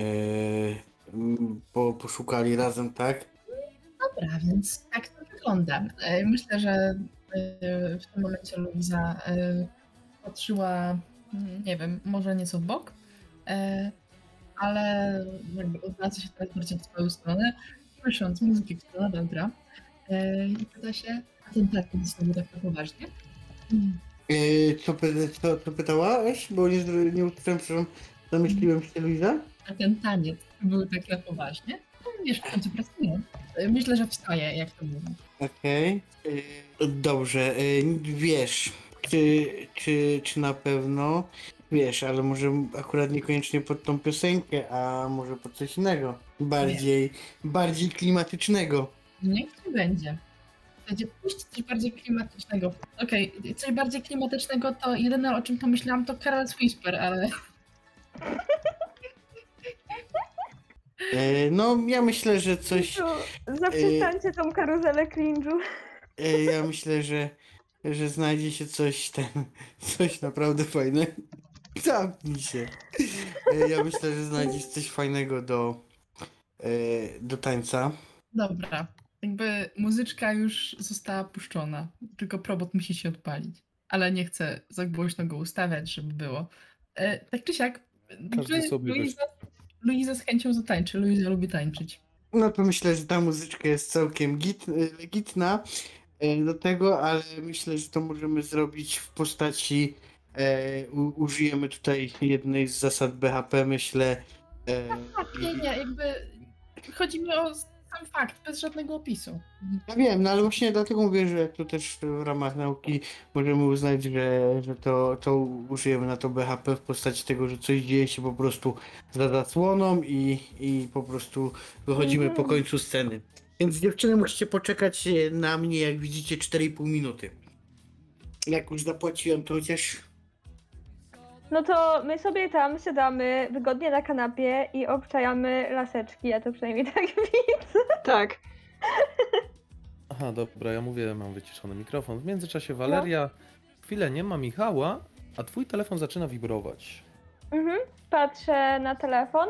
po, poszukali razem, tak? Dobra, więc tak to wygląda. Myślę, że w tym momencie Luisa patrzyła, nie wiem, może nieco w bok, ale odwraca się teraz bardziej w twoją stronę, słysząc muzykę, która e, i pyta się, a ten tak znowu tak poważnie? E, co, co, co pytałaś? Bo nie, nie usłyszałem, przepraszam, zamyśliłem się, Luiza? A ten taniec był tak na poważnie? No, Wiesz, w końcu pracuję. Myślę, że wstaje, jak to mówi. Okej. E, Dobrze, e, wiesz, czy, czy, czy na pewno, wiesz, ale może akurat niekoniecznie pod tą piosenkę, a może pod coś innego, bardziej, bardziej klimatycznego. Niech ci będzie. Będzie puść coś bardziej klimatycznego. Okej, coś bardziej klimatycznego to jedyne o czym pomyślałam to Carol's Whisper, ale E, No, ja myślę, że coś, Zaprzestańcie tą karuzelę cringe'u. e, ja myślę, że, że znajdzie się coś ten, coś naprawdę fajnego. Zamknij się. E, Ja myślę, że znajdzie się coś fajnego do, e, do tańca. dobra. Jakby muzyczka już została puszczona, tylko probot musi się odpalić. Ale nie chcę za głośno go ustawiać, żeby było. E, tak czy siak, Każdy sobie Luiza, Luiza z chęcią zatańczy. Luiza lubi tańczyć. No to myślę, że ta muzyczka jest całkiem git, e, legitna e, do tego, ale myślę, że to możemy zrobić w postaci. E, u, użyjemy tutaj jednej z zasad BHP, myślę. E, Tak, nie, nie, jakby chodzi mi o sam fakt, bez żadnego opisu. Ja wiem, no ale właśnie dlatego mówię, że tu też w ramach nauki możemy uznać, że, że to, to użyjemy na to BHP w postaci tego, że coś dzieje się po prostu za zasłoną i, i po prostu wychodzimy po końcu sceny. Więc dziewczyny musicie poczekać e, na mnie, jak widzicie, 4,5 minuty. Jak już zapłaciłem, to chociaż No to my sobie tam siadamy wygodnie na kanapie i obczajamy laseczki, ja to przynajmniej tak widzę. Tak. Aha, dobra, ja mówię, mam wyciszony mikrofon. W międzyczasie Waleria, chwilę nie ma Michała, a twój telefon zaczyna wibrować. Mhm. Patrzę na telefon.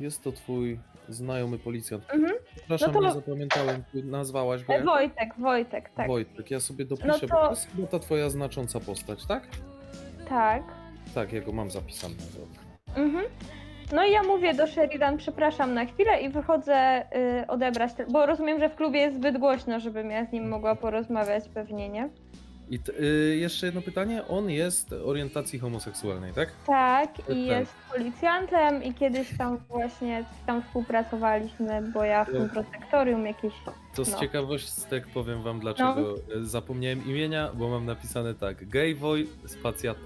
Jest to twój znajomy policjant. Mhm. Przepraszam, No to- nie zapamiętałem, nazwałaś go E, jak? Wojtek, Wojtek, tak. Wojtek, ja sobie dopiszę, No bo to- to jest ta twoja znacząca postać, tak? Tak. Tak, ja go mam zapisany. Mhm. No i ja mówię do Sheridan, przepraszam na chwilę i wychodzę y, odebrać, te- bo rozumiem, że w klubie jest zbyt głośno, żebym ja z nim mogła porozmawiać pewnie, nie? I t- y, jeszcze jedno pytanie, on jest orientacji homoseksualnej, tak? Tak, Tak. i jest policjantem i kiedyś tam właśnie tam współpracowaliśmy, bo ja w tym Tak. protektorium jakieś... To z No. ciekawostek powiem wam dlaczego y, zapomniałem imienia, bo mam napisane tak, Gayboy spacja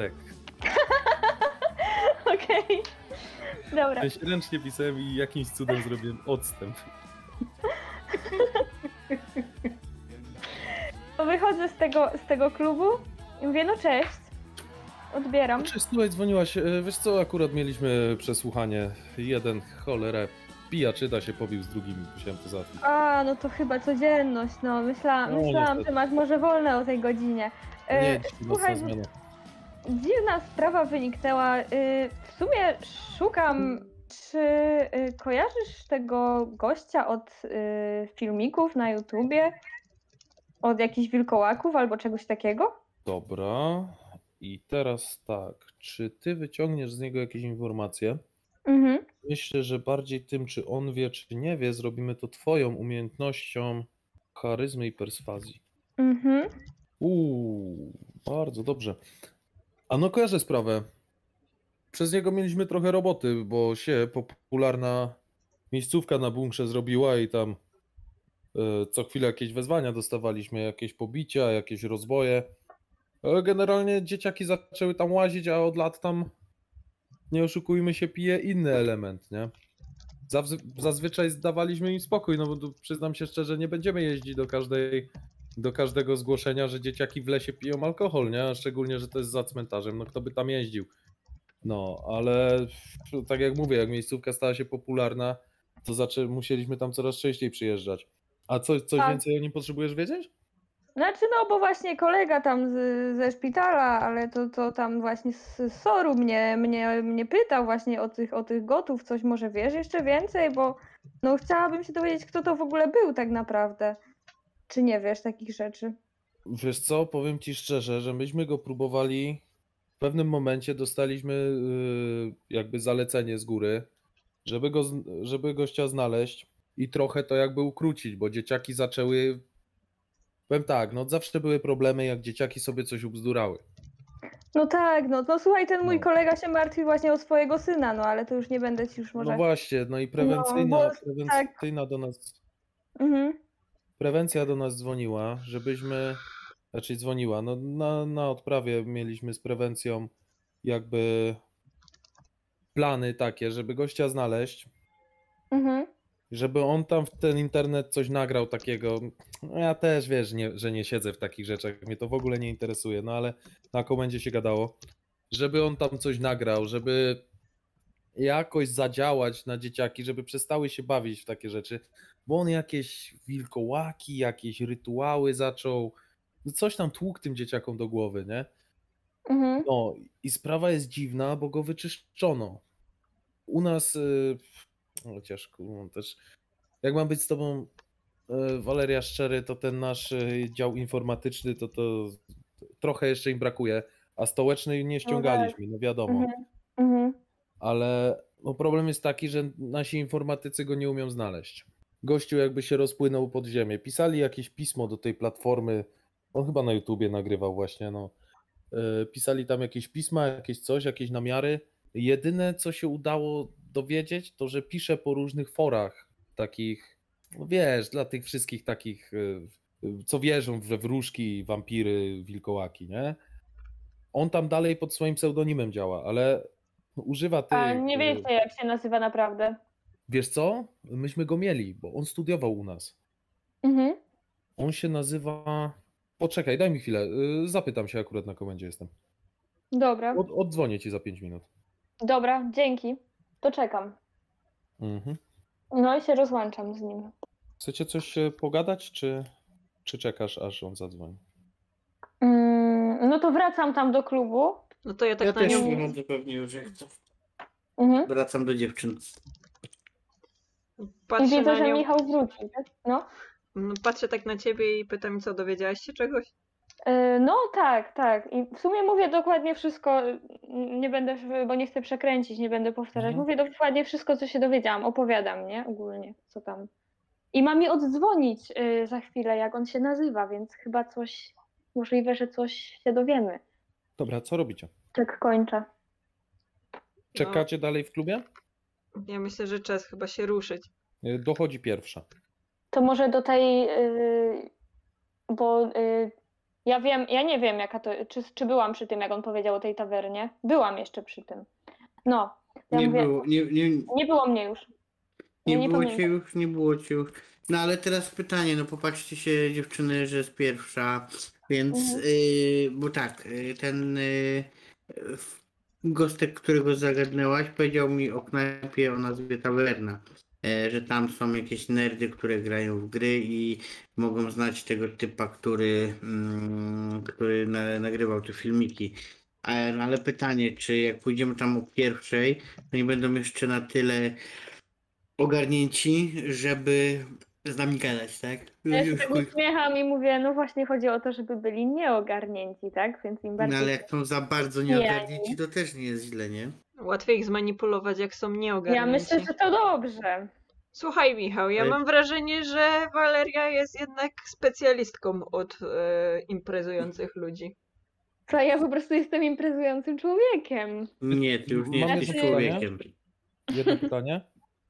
Okej. Dobra. Ja się ręcznie pisałem i jakimś cudem zrobiłem odstęp. Wychodzę z tego, z tego klubu i mówię, no cześć. Odbieram. Cześć, słuchaj, dzwoniłaś. y, Wiesz co, akurat mieliśmy przesłuchanie. Jeden, cholerę. pijaczyda się pobił z drugim, musiałem to załatwić. A, no to chyba codzienność, no. Myśla, No, myślałam, niestety. że masz może wolne o tej godzinie. E, Nie, słuchaj, zmiana. Dziwna sprawa wyniknęła. Y, sumie szukam, czy y, kojarzysz tego gościa od y, filmików na YouTubie? Od jakichś wilkołaków albo czegoś takiego? Dobra. I teraz tak, czy ty wyciągniesz z niego jakieś informacje? Mhm. Myślę, że bardziej tym, czy on wie, czy nie wie, zrobimy to twoją umiejętnością charyzmy i perswazji. Mhm. Uuu, bardzo dobrze. A no kojarzę sprawę. Przez niego mieliśmy trochę roboty, bo się popularna miejscówka na bunkrze zrobiła i tam e, co chwilę jakieś wezwania dostawaliśmy, jakieś pobicia, jakieś rozboje. Generalnie dzieciaki zaczęły tam łazić, a od lat tam, nie oszukujmy się, pije inny element, nie? Zazwyczaj zdawaliśmy im spokój, no bo przyznam się szczerze, nie będziemy jeździć do każdej do każdego zgłoszenia, że dzieciaki w lesie piją alkohol, nie? Szczególnie, że to jest za cmentarzem, no kto by tam jeździł. No, ale tak jak mówię, jak miejscówka stała się popularna, to zaczę- musieliśmy tam coraz częściej przyjeżdżać. A co, coś Tak. więcej o nim potrzebujesz wiedzieć? Znaczy, no bo właśnie kolega tam z, ze szpitala, ale to, to tam właśnie z, Soru mnie, mnie, mnie pytał właśnie o tych, o tych gotów, coś może wiesz jeszcze więcej, bo no chciałabym się dowiedzieć, kto to w ogóle był tak naprawdę. Czy nie wiesz takich rzeczy? Wiesz co, powiem ci szczerze, że myśmy go próbowali. W pewnym momencie dostaliśmy yy, jakby zalecenie z góry, żeby, go, żeby gościa znaleźć i trochę to jakby ukrócić, bo dzieciaki zaczęły. Powiem tak, no zawsze były problemy, jak dzieciaki sobie coś ubzdurały. No tak, no, no słuchaj, ten mój No. kolega się martwi właśnie o swojego syna, no ale to już nie będę ci już może... No właśnie, no i prewencyjna, bo tak. prewencyjna do nas. Mhm. Prewencja do nas dzwoniła, żebyśmy. Znaczy dzwoniła. No, na, na odprawie mieliśmy z prewencją jakby plany takie, żeby gościa znaleźć, Mhm. żeby on tam w ten internet coś nagrał takiego. No ja też wiesz, nie, że nie siedzę w takich rzeczach, mnie to w ogóle nie interesuje, no ale na komendzie się gadało, żeby on tam coś nagrał, żeby jakoś zadziałać na dzieciaki, żeby przestały się bawić w takie rzeczy, bo on jakieś wilkołaki, jakieś rytuały zaczął, no coś tam tłukł tym dzieciakom do głowy, nie? Mhm. No i sprawa jest dziwna, bo go wyczyszczono. U nas, yy, chociaż kurwa, też, jak mam być z tobą, yy, Waleria szczery, to ten nasz yy, dział informatyczny, to to trochę jeszcze im brakuje, a stołeczny nie ściągaliśmy, no wiadomo. Mhm. Mhm. Ale no problem jest taki, że nasi informatycy go nie umią znaleźć. Gościu jakby się rozpłynął pod ziemię. Pisali jakieś pismo do tej platformy. On chyba na YouTubie nagrywał właśnie, no. Yy, Pisali tam jakieś pisma, jakieś coś, jakieś namiary. Jedyne, co się udało dowiedzieć, to że pisze po różnych forach takich, no wiesz, dla tych wszystkich takich, yy, co wierzą we wróżki, wampiry, wilkołaki, nie? On tam dalej pod swoim pseudonimem działa, ale używa tych. A nie y, wiecie, jak się nazywa naprawdę. Wiesz co? Myśmy go mieli, bo on studiował u nas. Mhm. On się nazywa. Poczekaj, daj mi chwilę. y, Zapytam się akurat na komendzie jestem. Dobra, Od, oddzwonię ci za 5 minut. dobra, dzięki. To czekam. Mhm. No i się rozłączam z nim. Chcecie coś e, pogadać, czy, czy czekasz, aż on zadzwoni? Mm, no to wracam tam do klubu. No to ja tak Ja na też nią. nie zupełnie już jak chcę. Mhm. Wracam do dziewczyn. I Patrzę widzę, na że. Michał wrócił, tak? No. No, Patrzę tak na ciebie i pytam, co dowiedziałaś się czegoś? E, No tak, tak. I w sumie mówię dokładnie wszystko, y, nie będę, bo nie chcę przekręcić, nie będę powtarzać. Mhm. Mówię dokładnie wszystko, co się dowiedziałam, opowiadam, nie? Ogólnie, co tam. I ma mi oddzwonić y, za chwilę, jak on się nazywa, więc chyba coś, możliwe, że coś się dowiemy. Dobra, co robicie? Tak kończę. Czekacie dalej w klubie? Ja myślę, że czas chyba się ruszyć. E, Dochodzi pierwsza. To może do tej, y, bo y, ja wiem, ja nie wiem, jaka to, czy, czy byłam przy tym, jak on powiedział o tej tawernie. Byłam jeszcze przy tym. No, ja Nie mówię, było, nie, nie, nie było mnie już. nie nie było cię już, nie było cię już. No ale teraz pytanie, no popatrzcie się dziewczyny, że jest pierwsza, więc, Mhm. y, bo tak, ten y, w- gostek, którego zagadnęłaś, powiedział mi o knajpie o nazwie Tawerna. E, że tam są jakieś nerdy, które grają w gry i mogą znać tego typa, który, mm, który na, nagrywał te filmiki. Ale, ale pytanie, czy jak pójdziemy tam o pierwszej, to nie będą jeszcze na tyle ogarnięci, żeby z nami gadać, tak? Ja się Już tak uśmiecham i mówię, no właśnie chodzi o to, żeby byli nieogarnięci, tak? Więc im No bardziej... ale jak są za bardzo nieogarnięci, to też nie jest źle, nie? Łatwiej ich zmanipulować, jak są nieogarnięci. Ja myślę, że to dobrze. Słuchaj, Michał, ja mam wrażenie, że Waleria jest jednak specjalistką od e, imprezujących ludzi. To ja po prostu jestem imprezującym człowiekiem. Nie, ty już nie jesteś człowiekiem. Jedno pytanie.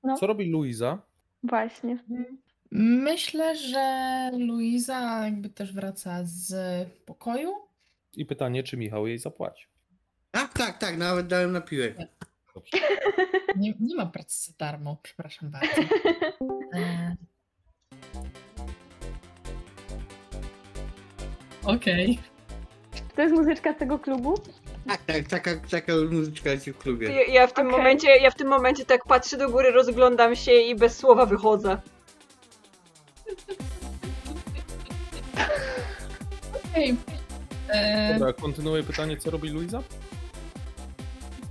No. Co robi Luiza? Właśnie. Myślę, że Luiza jakby też wraca z pokoju. I pytanie, czy Michał jej zapłaci. Tak, tak, tak, nawet dałem na piłek. Dobrze. Nie, nie ma pracy za darmo, przepraszam bardzo. E... Okej. To jest muzyczka z tego klubu? Tak, tak, taka, taka muzyczka leci w klubie. Ja, ja, w tym Okej. momencie, ja w tym momencie tak patrzę do góry, rozglądam się i bez słowa wychodzę. Okej. E, Dobra, kontynuuję pytanie, co robi Luiza?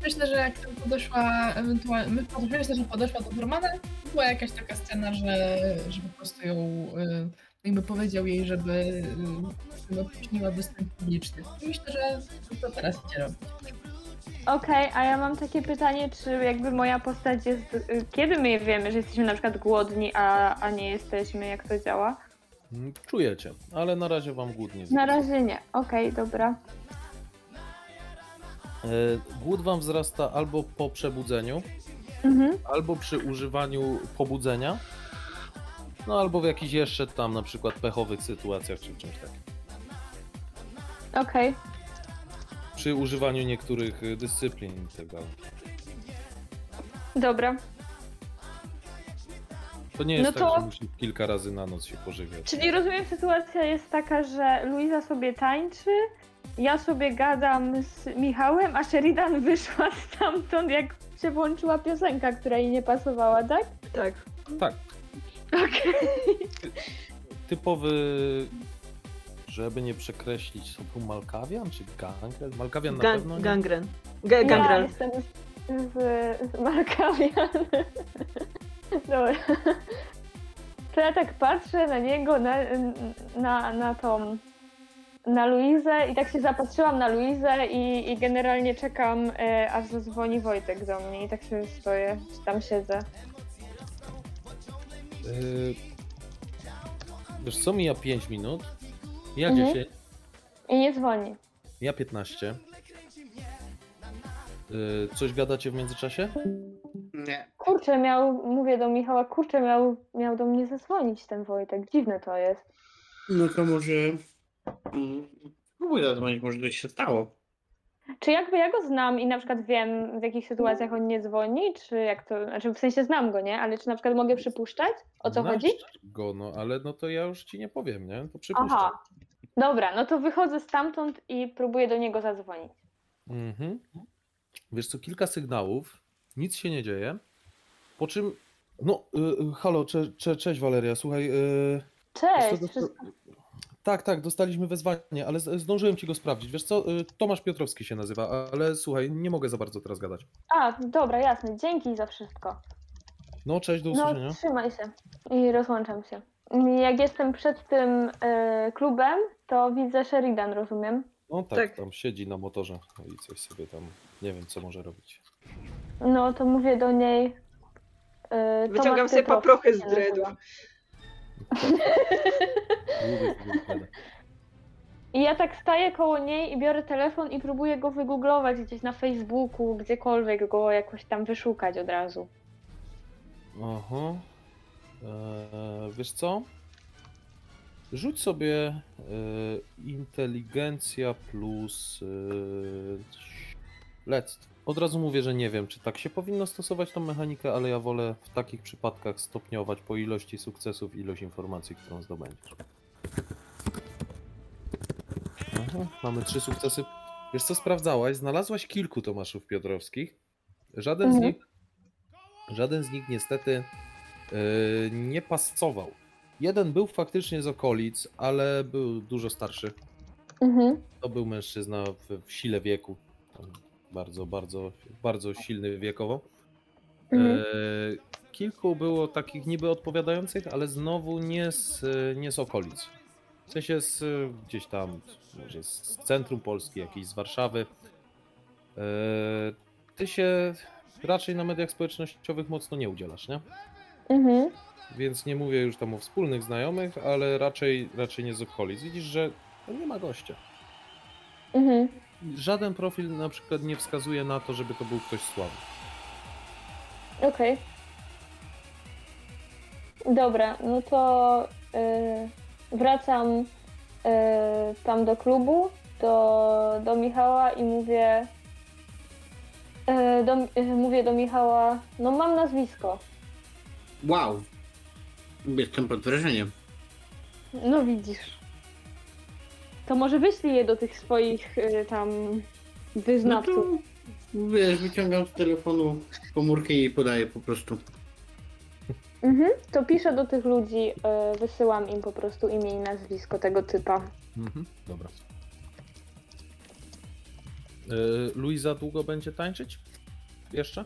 Myślę, że jak tam podeszła, ewentualnie, my- myślę, że podeszła do Normana, była jakaś taka scena, że, że po prostu ją, y, jakby powiedział jej, żeby y, żeby opóźniła występ publiczny. I myślę, że to teraz idzie robić. Okej, a ja mam takie pytanie, czy jakby moja postać jest... Kiedy my wiemy, że jesteśmy na przykład głodni, a, a nie jesteśmy, jak to działa? Czujecie, ale na razie wam głód nie Na zjada. razie nie. Okej, dobra. E, Głód wam wzrasta albo po przebudzeniu, Mhm. albo przy używaniu pobudzenia, no albo w jakichś jeszcze tam na przykład pechowych sytuacjach czy czymś takim. Okej. Przy używaniu niektórych dyscyplin i tak dalej. Dobra. To nie jest No tak, to- że musi kilka razy na noc się pożywiać. Czyli rozumiem, sytuacja jest taka, że Luiza sobie tańczy, ja sobie gadam z Michałem, a Sheridan wyszła stamtąd, jak się włączyła piosenka, która jej nie pasowała, tak? Tak. Tak, Okej. typowy, żeby nie przekreślić, to był Malkawian czy Gangrel? Malkawian na pewno Gan- nie. gangren. Ga- Ja gangrel. jestem z, z, z Markawian. Dobra. To ja tak patrzę na niego, na, na, na tą, na Luizę i tak się zapatrzyłam na Luizę i, i generalnie czekam, e, aż zadzwoni Wojtek do mnie i tak się stoję, czy tam siedzę. Y, Wiesz co, mija 5 minut, mija Mhm. 10, I nie dzwoni. mija 15. Y, Coś gadacie w międzyczasie? Nie. Kurczę, miał, mówię do Michała, kurczę, miał, miał do mnie zadzwonić ten Wojtek, dziwne to jest. No to może... mm, Spróbuj zadzwonić, może coś się stało. Czy jakby ja go znam i na przykład wiem, w jakich sytuacjach on nie dzwoni, czy jak to, znaczy w sensie znam go, nie? Ale czy na przykład mogę przypuszczać, o co Znasz chodzi? go, no ale no to ja już ci nie powiem, nie? To przypuszczam. Aha, dobra, no to wychodzę stamtąd i próbuję do niego zadzwonić. Mhm. Wiesz co, kilka sygnałów, nic się nie dzieje, po czym, no, y, y, halo, cze, cze, cześć Waleria, słuchaj, y, Cześć, dosta- tak, tak, dostaliśmy wezwanie, ale zdążyłem ci go sprawdzić, wiesz co, y, Tomasz Piotrowski się nazywa, ale słuchaj, nie mogę za bardzo teraz gadać. A, dobra, jasne, dzięki za wszystko. No, cześć, do usłyszenia. No, trzymaj się i rozłączam się. Jak jestem przed tym e, klubem, to widzę Sheridan, rozumiem? No tak, Tak. tam siedzi na motorze i coś sobie tam, nie wiem co może robić. No to mówię do niej. E, Wyciągam sobie się z. Lubię tego układa. I ja tak staję koło niej i biorę telefon i próbuję go wygooglować gdzieś na Facebooku, gdziekolwiek go jakoś tam wyszukać od razu. Aha. Eee, wiesz co? Rzuć sobie e, inteligencja plus e, lectwo. Od razu mówię, że nie wiem, czy tak się powinno stosować tą mechanikę, ale ja wolę w takich przypadkach stopniować po ilości sukcesów ilość informacji, którą zdobędziesz. Aha, mamy trzy sukcesy. Wiesz co sprawdzałaś? Znalazłaś kilku Tomaszów Piotrowskich. Żaden z Mhm. nich Żaden z nich niestety Yy, nie pasował. Jeden był faktycznie z okolic, ale był dużo starszy. Mhm. To był mężczyzna w, w sile wieku. Bardzo, bardzo, bardzo silny wiekowo. Mhm. E, kilku było takich niby odpowiadających, ale znowu nie z, nie z okolic. W sensie z gdzieś tam, może z centrum Polski, jakiejś z Warszawy. E, ty się raczej na mediach społecznościowych mocno nie udzielasz, nie? Mhm. Więc nie mówię już tam o wspólnych znajomych, ale raczej, raczej nie z okolic. Widzisz, że nie ma gościa. Mhm. Żaden profil na przykład nie wskazuje na to, żeby to był ktoś słaby. Okej. Dobra, no to y, wracam y, tam do klubu, do, do Michała i mówię, y, do, y, mówię do Michała, no mam nazwisko. Wow. Jestem pod wrażeniem. No widzisz. To może wyślij je do tych swoich y, tam No wyznawców. to wiesz, wyciągam z telefonu komórkę i jej podaję po prostu. Mhm. To piszę do tych ludzi, y, wysyłam im po prostu imię i nazwisko tego typa. Mhm, dobra. E, Luiza długo będzie tańczyć? Jeszcze?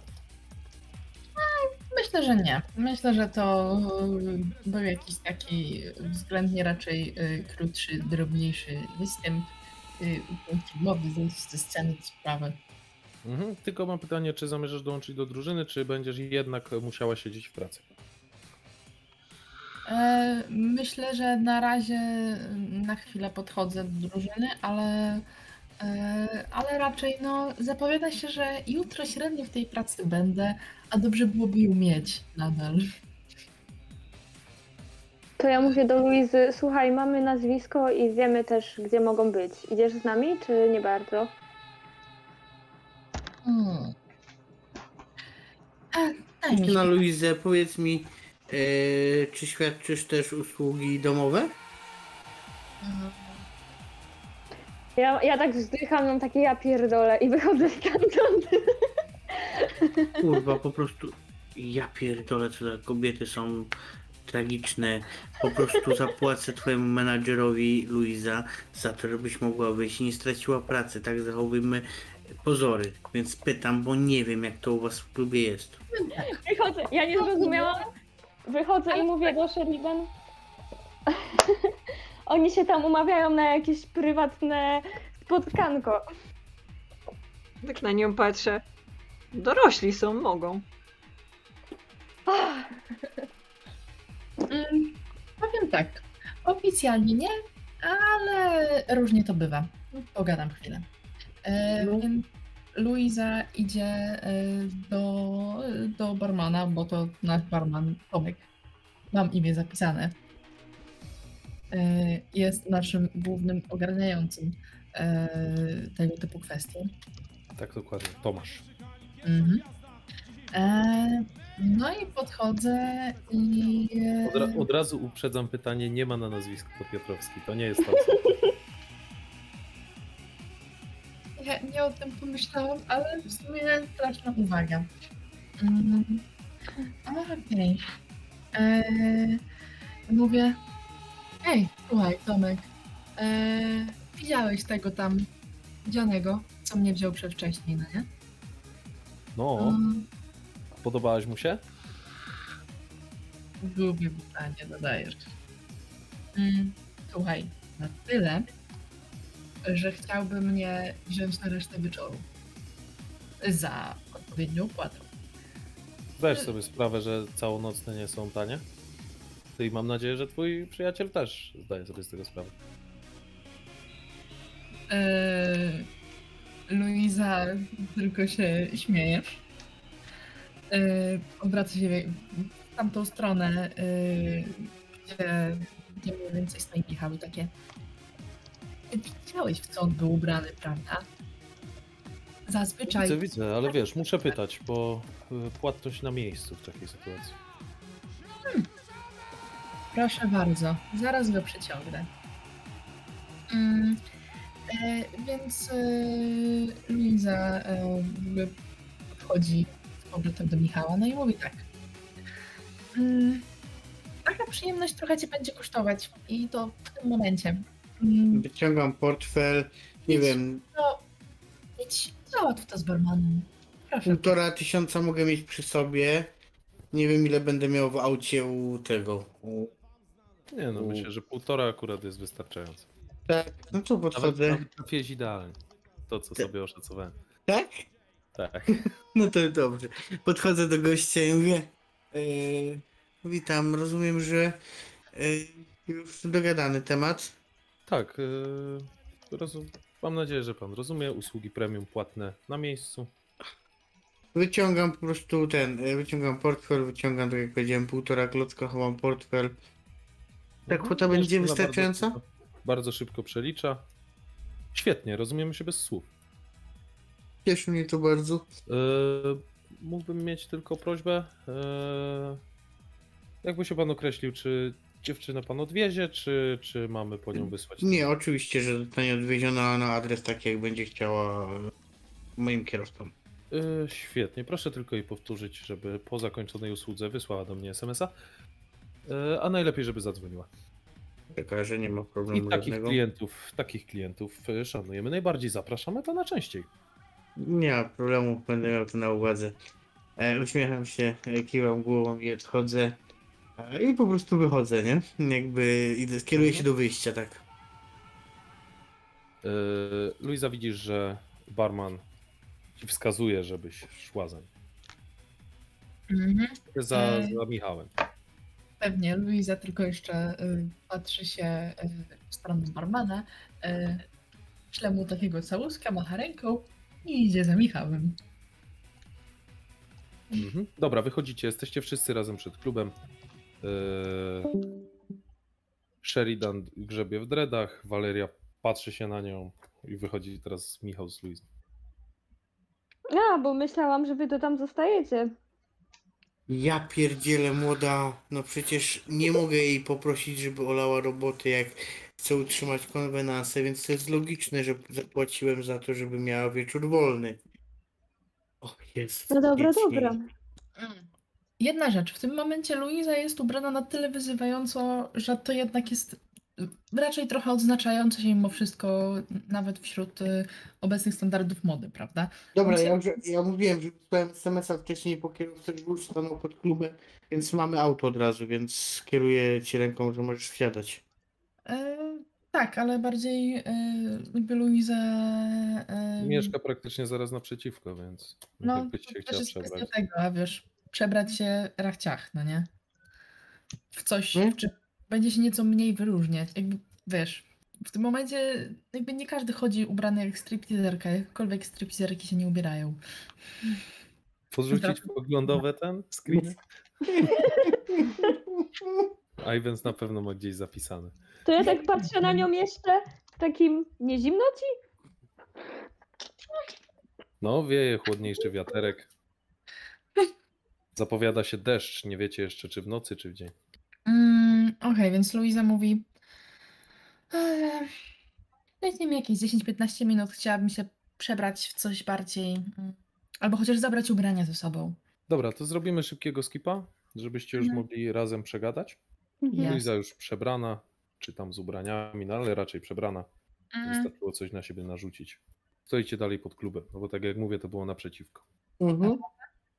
Myślę, że nie. Myślę, że to y, był jakiś taki względnie raczej y, krótszy, drobniejszy występ. y, Mowy zejść ze sceny sprawy. Mhm. Tylko mam pytanie, czy zamierzasz dołączyć do drużyny, czy będziesz jednak musiała siedzieć w pracy? E, Myślę, że na razie na chwilę podchodzę do drużyny, ale, ale raczej no, zapowiada się, że jutro średnio w tej pracy będę, a dobrze byłoby ją mieć nadal. To ja mówię do Luizy, słuchaj, mamy nazwisko i wiemy też, gdzie mogą być. Idziesz z nami, czy nie bardzo? Hmm. A, daj mi Na. Luizę, powiedz mi, e, czy świadczysz też usługi domowe? Ja, ja tak wzdycham, mam takie ja pierdolę i wychodzę stamtąd. Kurwa, po prostu ja pierdolę, co za kobiety są tragiczne. Po prostu zapłacę twojemu menadżerowi Luiza za to, żebyś mogła wyjść i nie straciła pracy. Tak zachowujmy pozory. Więc pytam, bo nie wiem jak to u was w klubie jest. Wychodzę, ja nie zrozumiałam. Wychodzę i mówię do Sheridan. Oni się tam umawiają na jakieś prywatne spotkanko. Tak na nią patrzę. Dorośli są, mogą. Mm, Powiem tak, oficjalnie nie, ale różnie to bywa. Pogadam chwilę. E, No. więc Luiza idzie e, do, do barmana, bo to nasz barman Tomek. Mam imię zapisane. E, jest naszym głównym ogarniającym e, tego typu kwestie. Tak dokładnie, Tomasz. Mhm. E, no i podchodzę i. Od, ra- od razu uprzedzam pytanie, nie ma na nazwisku to Piotrowski, to nie jest to. Ja nie o tym pomyślałam, ale w sumie straszna uwaga. Mm. Okej. Eee, Mówię, ej, słuchaj, Tomek, eee, widziałeś tego tam widzianego, co mnie wziął przedwcześnie, no nie? No, podobałaś mu się? Głupie pytanie zadajesz. Mm, słuchaj, na tyle, że chciałby mnie wziąć na resztę wieczoru. Za odpowiednią opłatą. Zdajesz sobie sprawę, że całonocne nie są tanie? I mam nadzieję, że twój przyjaciel też zdaje sobie z tego sprawę. Eee, Luiza tylko się śmieje. Eee, odwraca się w tamtą stronę, eee, gdzie, gdzie mniej więcej stoi Michał takie "Ty widziałeś w co on był ubrany, prawda? Zazwyczaj Widzę, widzę, ale wiesz, muszę pytać, bo y, płatność na miejscu w takiej sytuacji. Proszę bardzo, zaraz go przyciągnę. Mm, e, więc e, Luiza e, podchodzi z powrotem do Michała, no i mówi tak. Mm, taka przyjemność trochę cię będzie kosztować i to w tym momencie. Mm, Wyciągam portfel, nie Idź. wiem, no, idź, załatw to z barmanem. Proszę. półtora tysiąca mogę mieć przy sobie. Nie wiem ile będę miał w aucie u tego. U... Nie no, U. myślę, że półtora akurat jest wystarczające. Tak, no to Nawet, podchodzę. nawet trafiłeś idealnie. To, co Tak. sobie oszacowałem. Tak? Tak. No to dobrze. Podchodzę do gościa i mówię. E, witam, rozumiem, że e, już dogadany temat. Tak. Yy, rozum... Mam nadzieję, że pan rozumie. Usługi premium płatne na miejscu. Wyciągam po prostu ten, wyciągam portfel, wyciągam, tak jak powiedziałem, półtora klocka, chowam portfel. Ta Mhm. kwota będzie wystarczająca? Bardzo, szybko- bardzo szybko przelicza. Świetnie, rozumiemy się bez słów. Cieszy mnie to bardzo. Yy, mógłbym mieć tylko prośbę. Yy, jakby się pan określił, czy dziewczynę pan odwiezie, czy, czy mamy po nią wysłać? Nie, oczywiście, że zostanie odwieziona na adres taki, jak będzie chciała e, moim kierowcom. Yy, świetnie, proszę tylko jej powtórzyć, żeby po zakończonej usłudze wysłała do mnie SMS-a. Yy, a najlepiej, żeby zadzwoniła. Taka, że nie ma I problemu takich żadnego. klientów, takich klientów yy, szanujemy najbardziej. Zapraszamy pana częściej. Nie ma problemu, będę miał to na uwadze. E, uśmiecham się, e, kiwam głową i odchodzę. E, I po prostu wychodzę, nie? Jakby idę, kieruję się do wyjścia, tak. Yy, Luisa, widzisz, że barman ci wskazuje, żebyś szła za nim. Mhm. Za, za Michałem. Pewnie, Luiza tylko jeszcze y, patrzy się y, w stronę barmana, y, śle mu takiego całuska, macha ręką i idzie za Michałem. Mhm. Dobra, wychodzicie, jesteście wszyscy razem przed klubem. Yy... Sheridan grzebie w dreadach, Valeria patrzy się na nią i wychodzi teraz Michał z Luizą. A, bo myślałam, że wy to tam zostajecie. Ja pierdzielę młoda, no przecież nie mogę jej poprosić, żeby olała roboty, jak chcę utrzymać konwenansę, więc to jest logiczne, że zapłaciłem za to, żeby miała wieczór wolny. O, jest. No dobra, wiecznie. dobra. Mm. Jedna rzecz, w tym momencie Luiza jest ubrana na tyle wyzywająco, że to jednak jest raczej trochę odznaczające się mimo wszystko, nawet wśród y, obecnych standardów mody, prawda? Dobra, ja, już, ja mówiłem, że wysłałem SMS-a wcześniej po kierowcy, już stanął pod klubem, więc mamy auto od razu, więc kieruję ci ręką, że możesz wsiadać. E, tak, ale bardziej e, jakby Luiza... E, Mieszka praktycznie zaraz naprzeciwko, więc No, jakbyś to się chciała przebrać. tego, a wiesz, przebrać się rachciach, no nie? W coś, Hmm? w czym będzie się nieco mniej wyróżniać. Jakby, wiesz, w tym momencie jakby nie każdy chodzi ubrany jak stripteaserka, jakkolwiek stripteaserki się nie ubierają. Podrzucić poglądowe ten screen? Ivans na pewno ma gdzieś zapisane. To ja tak patrzę na nią jeszcze w takim nie zimno ci? No, wieje chłodniejszy wiaterek. Zapowiada się deszcz, nie wiecie jeszcze czy w nocy, czy w dzień. Mm, Okej, więc Luiza mówi eee, dajcie mi jakieś 10-15 minut, chciałabym się przebrać w coś bardziej, mm, albo chociaż zabrać ubrania ze sobą. Dobra, to zrobimy szybkiego skipa, żebyście już Mhm. mogli razem przegadać. Mhm. Luiza już przebrana, czy tam z ubraniami, no ale raczej przebrana. Mm, Wystarczyło coś na siebie narzucić. Stoicie dalej pod klubem, no bo tak jak mówię, to było naprzeciwko. Mhm.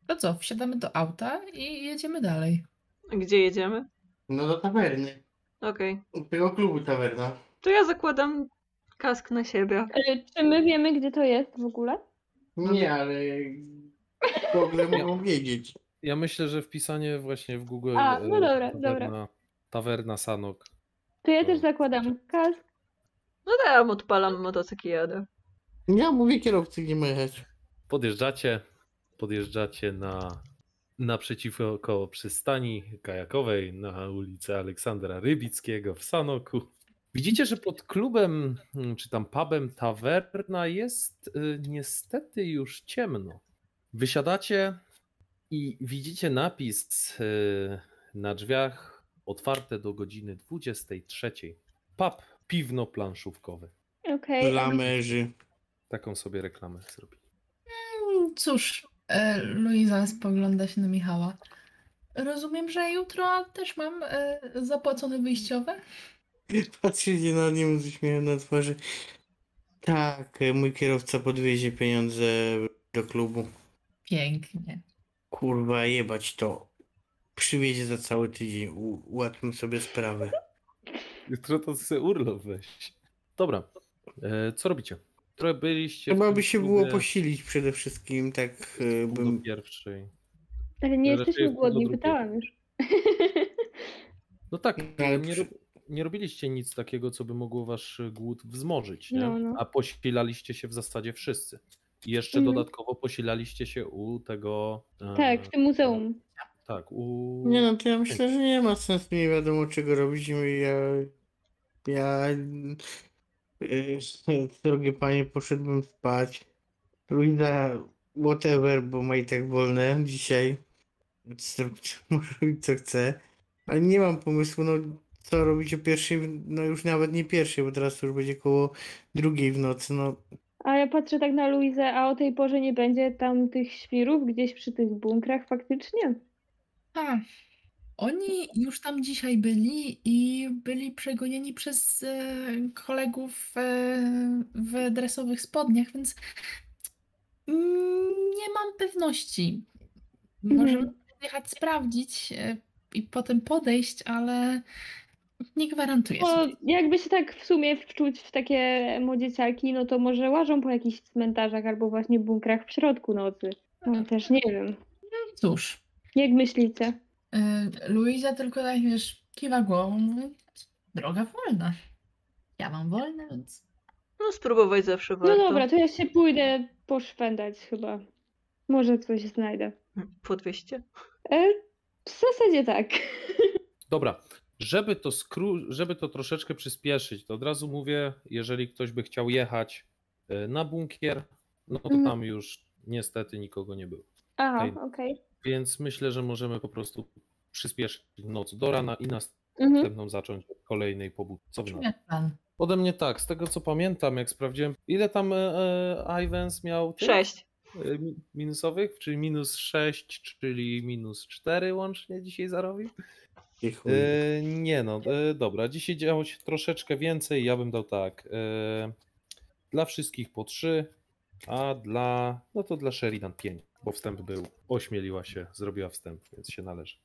To co, wsiadamy do auta i jedziemy dalej. Gdzie jedziemy? No do tawerny. Okej. Do tego klubu tawerna. To ja zakładam kask na siebie. E, Czy my wiemy, gdzie to jest w ogóle? Nie, ale w ogóle mogą wiedzieć. Ja myślę, że wpisanie właśnie w Google A, no e, dobra, tawerna, dobra. tawerna Sanok. To ja też zakładam kask. No to ja odpalam motocykl i jadę. Ja mówię kierowcy, gdzie ma jechać. Podjeżdżacie, podjeżdżacie na naprzeciwko przystani kajakowej na ulicy Aleksandra Rybickiego w Sanoku. Widzicie, że pod klubem, mm, czy tam pubem tawerna jest y, niestety już ciemno. Wysiadacie i widzicie napis y, na drzwiach otwarte do godziny 23. Pub piwno-planszówkowy. Okej. Lamerzy. Taką sobie reklamę zrobili. Mm, Cóż, e, Luiza spogląda się na Michała. rozumiem, że jutro też mam e, zapłacone wyjściowe? Patrzycie na nim z uśmiechem na twarzy. Tak, e, mój kierowca podwiezie pieniądze do klubu. Pięknie. Kurwa, jebać to. Przywiezie za cały tydzień. U- ułatwmy sobie sprawę. Jutro to sobie urlop weź. Dobra, e, co robicie? Trochę byliście tym by się było posilić przede wszystkim, tak e, pół do bym... pierwszej. Ale nie Raczej jesteśmy jest głodni, pytałam już. No tak, Ale nie, przy- nie robiliście nic takiego, co by mogło wasz głód wzmożyć, nie? No, no. a posilaliście się w zasadzie wszyscy. I jeszcze Mhm. dodatkowo posilaliście się u tego... e, Tak, w tym muzeum. Tak, u... Nie no, to ja myślę, że nie ma sensu, nie wiadomo czego robić. Ja, ja, drogie panie, poszedłbym spać. Luisa, whatever, bo ma i tak wolne dzisiaj. Może robić co chce. Ale nie mam pomysłu, no co robić o pierwszej, no już nawet nie pierwszej, bo teraz to już będzie koło drugiej w nocy, no. A ja patrzę tak na Luizę, a o tej porze nie będzie tam tych świrów gdzieś przy tych bunkrach faktycznie? A, oni już tam dzisiaj byli i byli przegonieni przez e, kolegów e, w dresowych spodniach, więc mm, nie mam pewności. Możemy Mhm. jechać sprawdzić e, i potem podejść, ale nie gwarantuję Bo sobie. jakby się tak w sumie wczuć w takie młodzieciaki, no to może łażą po jakichś cmentarzach albo właśnie bunkrach w środku nocy. No też nie wiem. Cóż, Jak myślicie? E, Luiza tylko tak, wiesz, kiwa głową, mówi, droga wolna. Ja mam wolne, więc No spróbować zawsze No warto. dobra, to ja się pójdę poszwendać chyba. Może coś znajdę. Po 200? E, w zasadzie tak. Dobra, żeby to, skró- żeby to troszeczkę przyspieszyć, to od razu mówię, jeżeli ktoś by chciał jechać e, na bunkier, no to Mhm. tam już niestety nikogo nie było. Aha, okej. Więc myślę, że możemy po prostu przyspieszyć noc do rana i Mhm. następną zacząć od kolejnej pobudki. Ode mnie tak, z tego co pamiętam, jak sprawdziłem, ile tam e, e, Ivans miał? tych, 6. e, mi- Minusowych, czyli minus 6, czyli minus 4 łącznie dzisiaj zarobił? E, nie no, e, dobra, dzisiaj działo się troszeczkę więcej, ja bym dał tak, e, dla wszystkich po 3, a dla, no to dla Sheridan 5, bo wstęp był, ośmieliła się, zrobiła wstęp, więc się należy.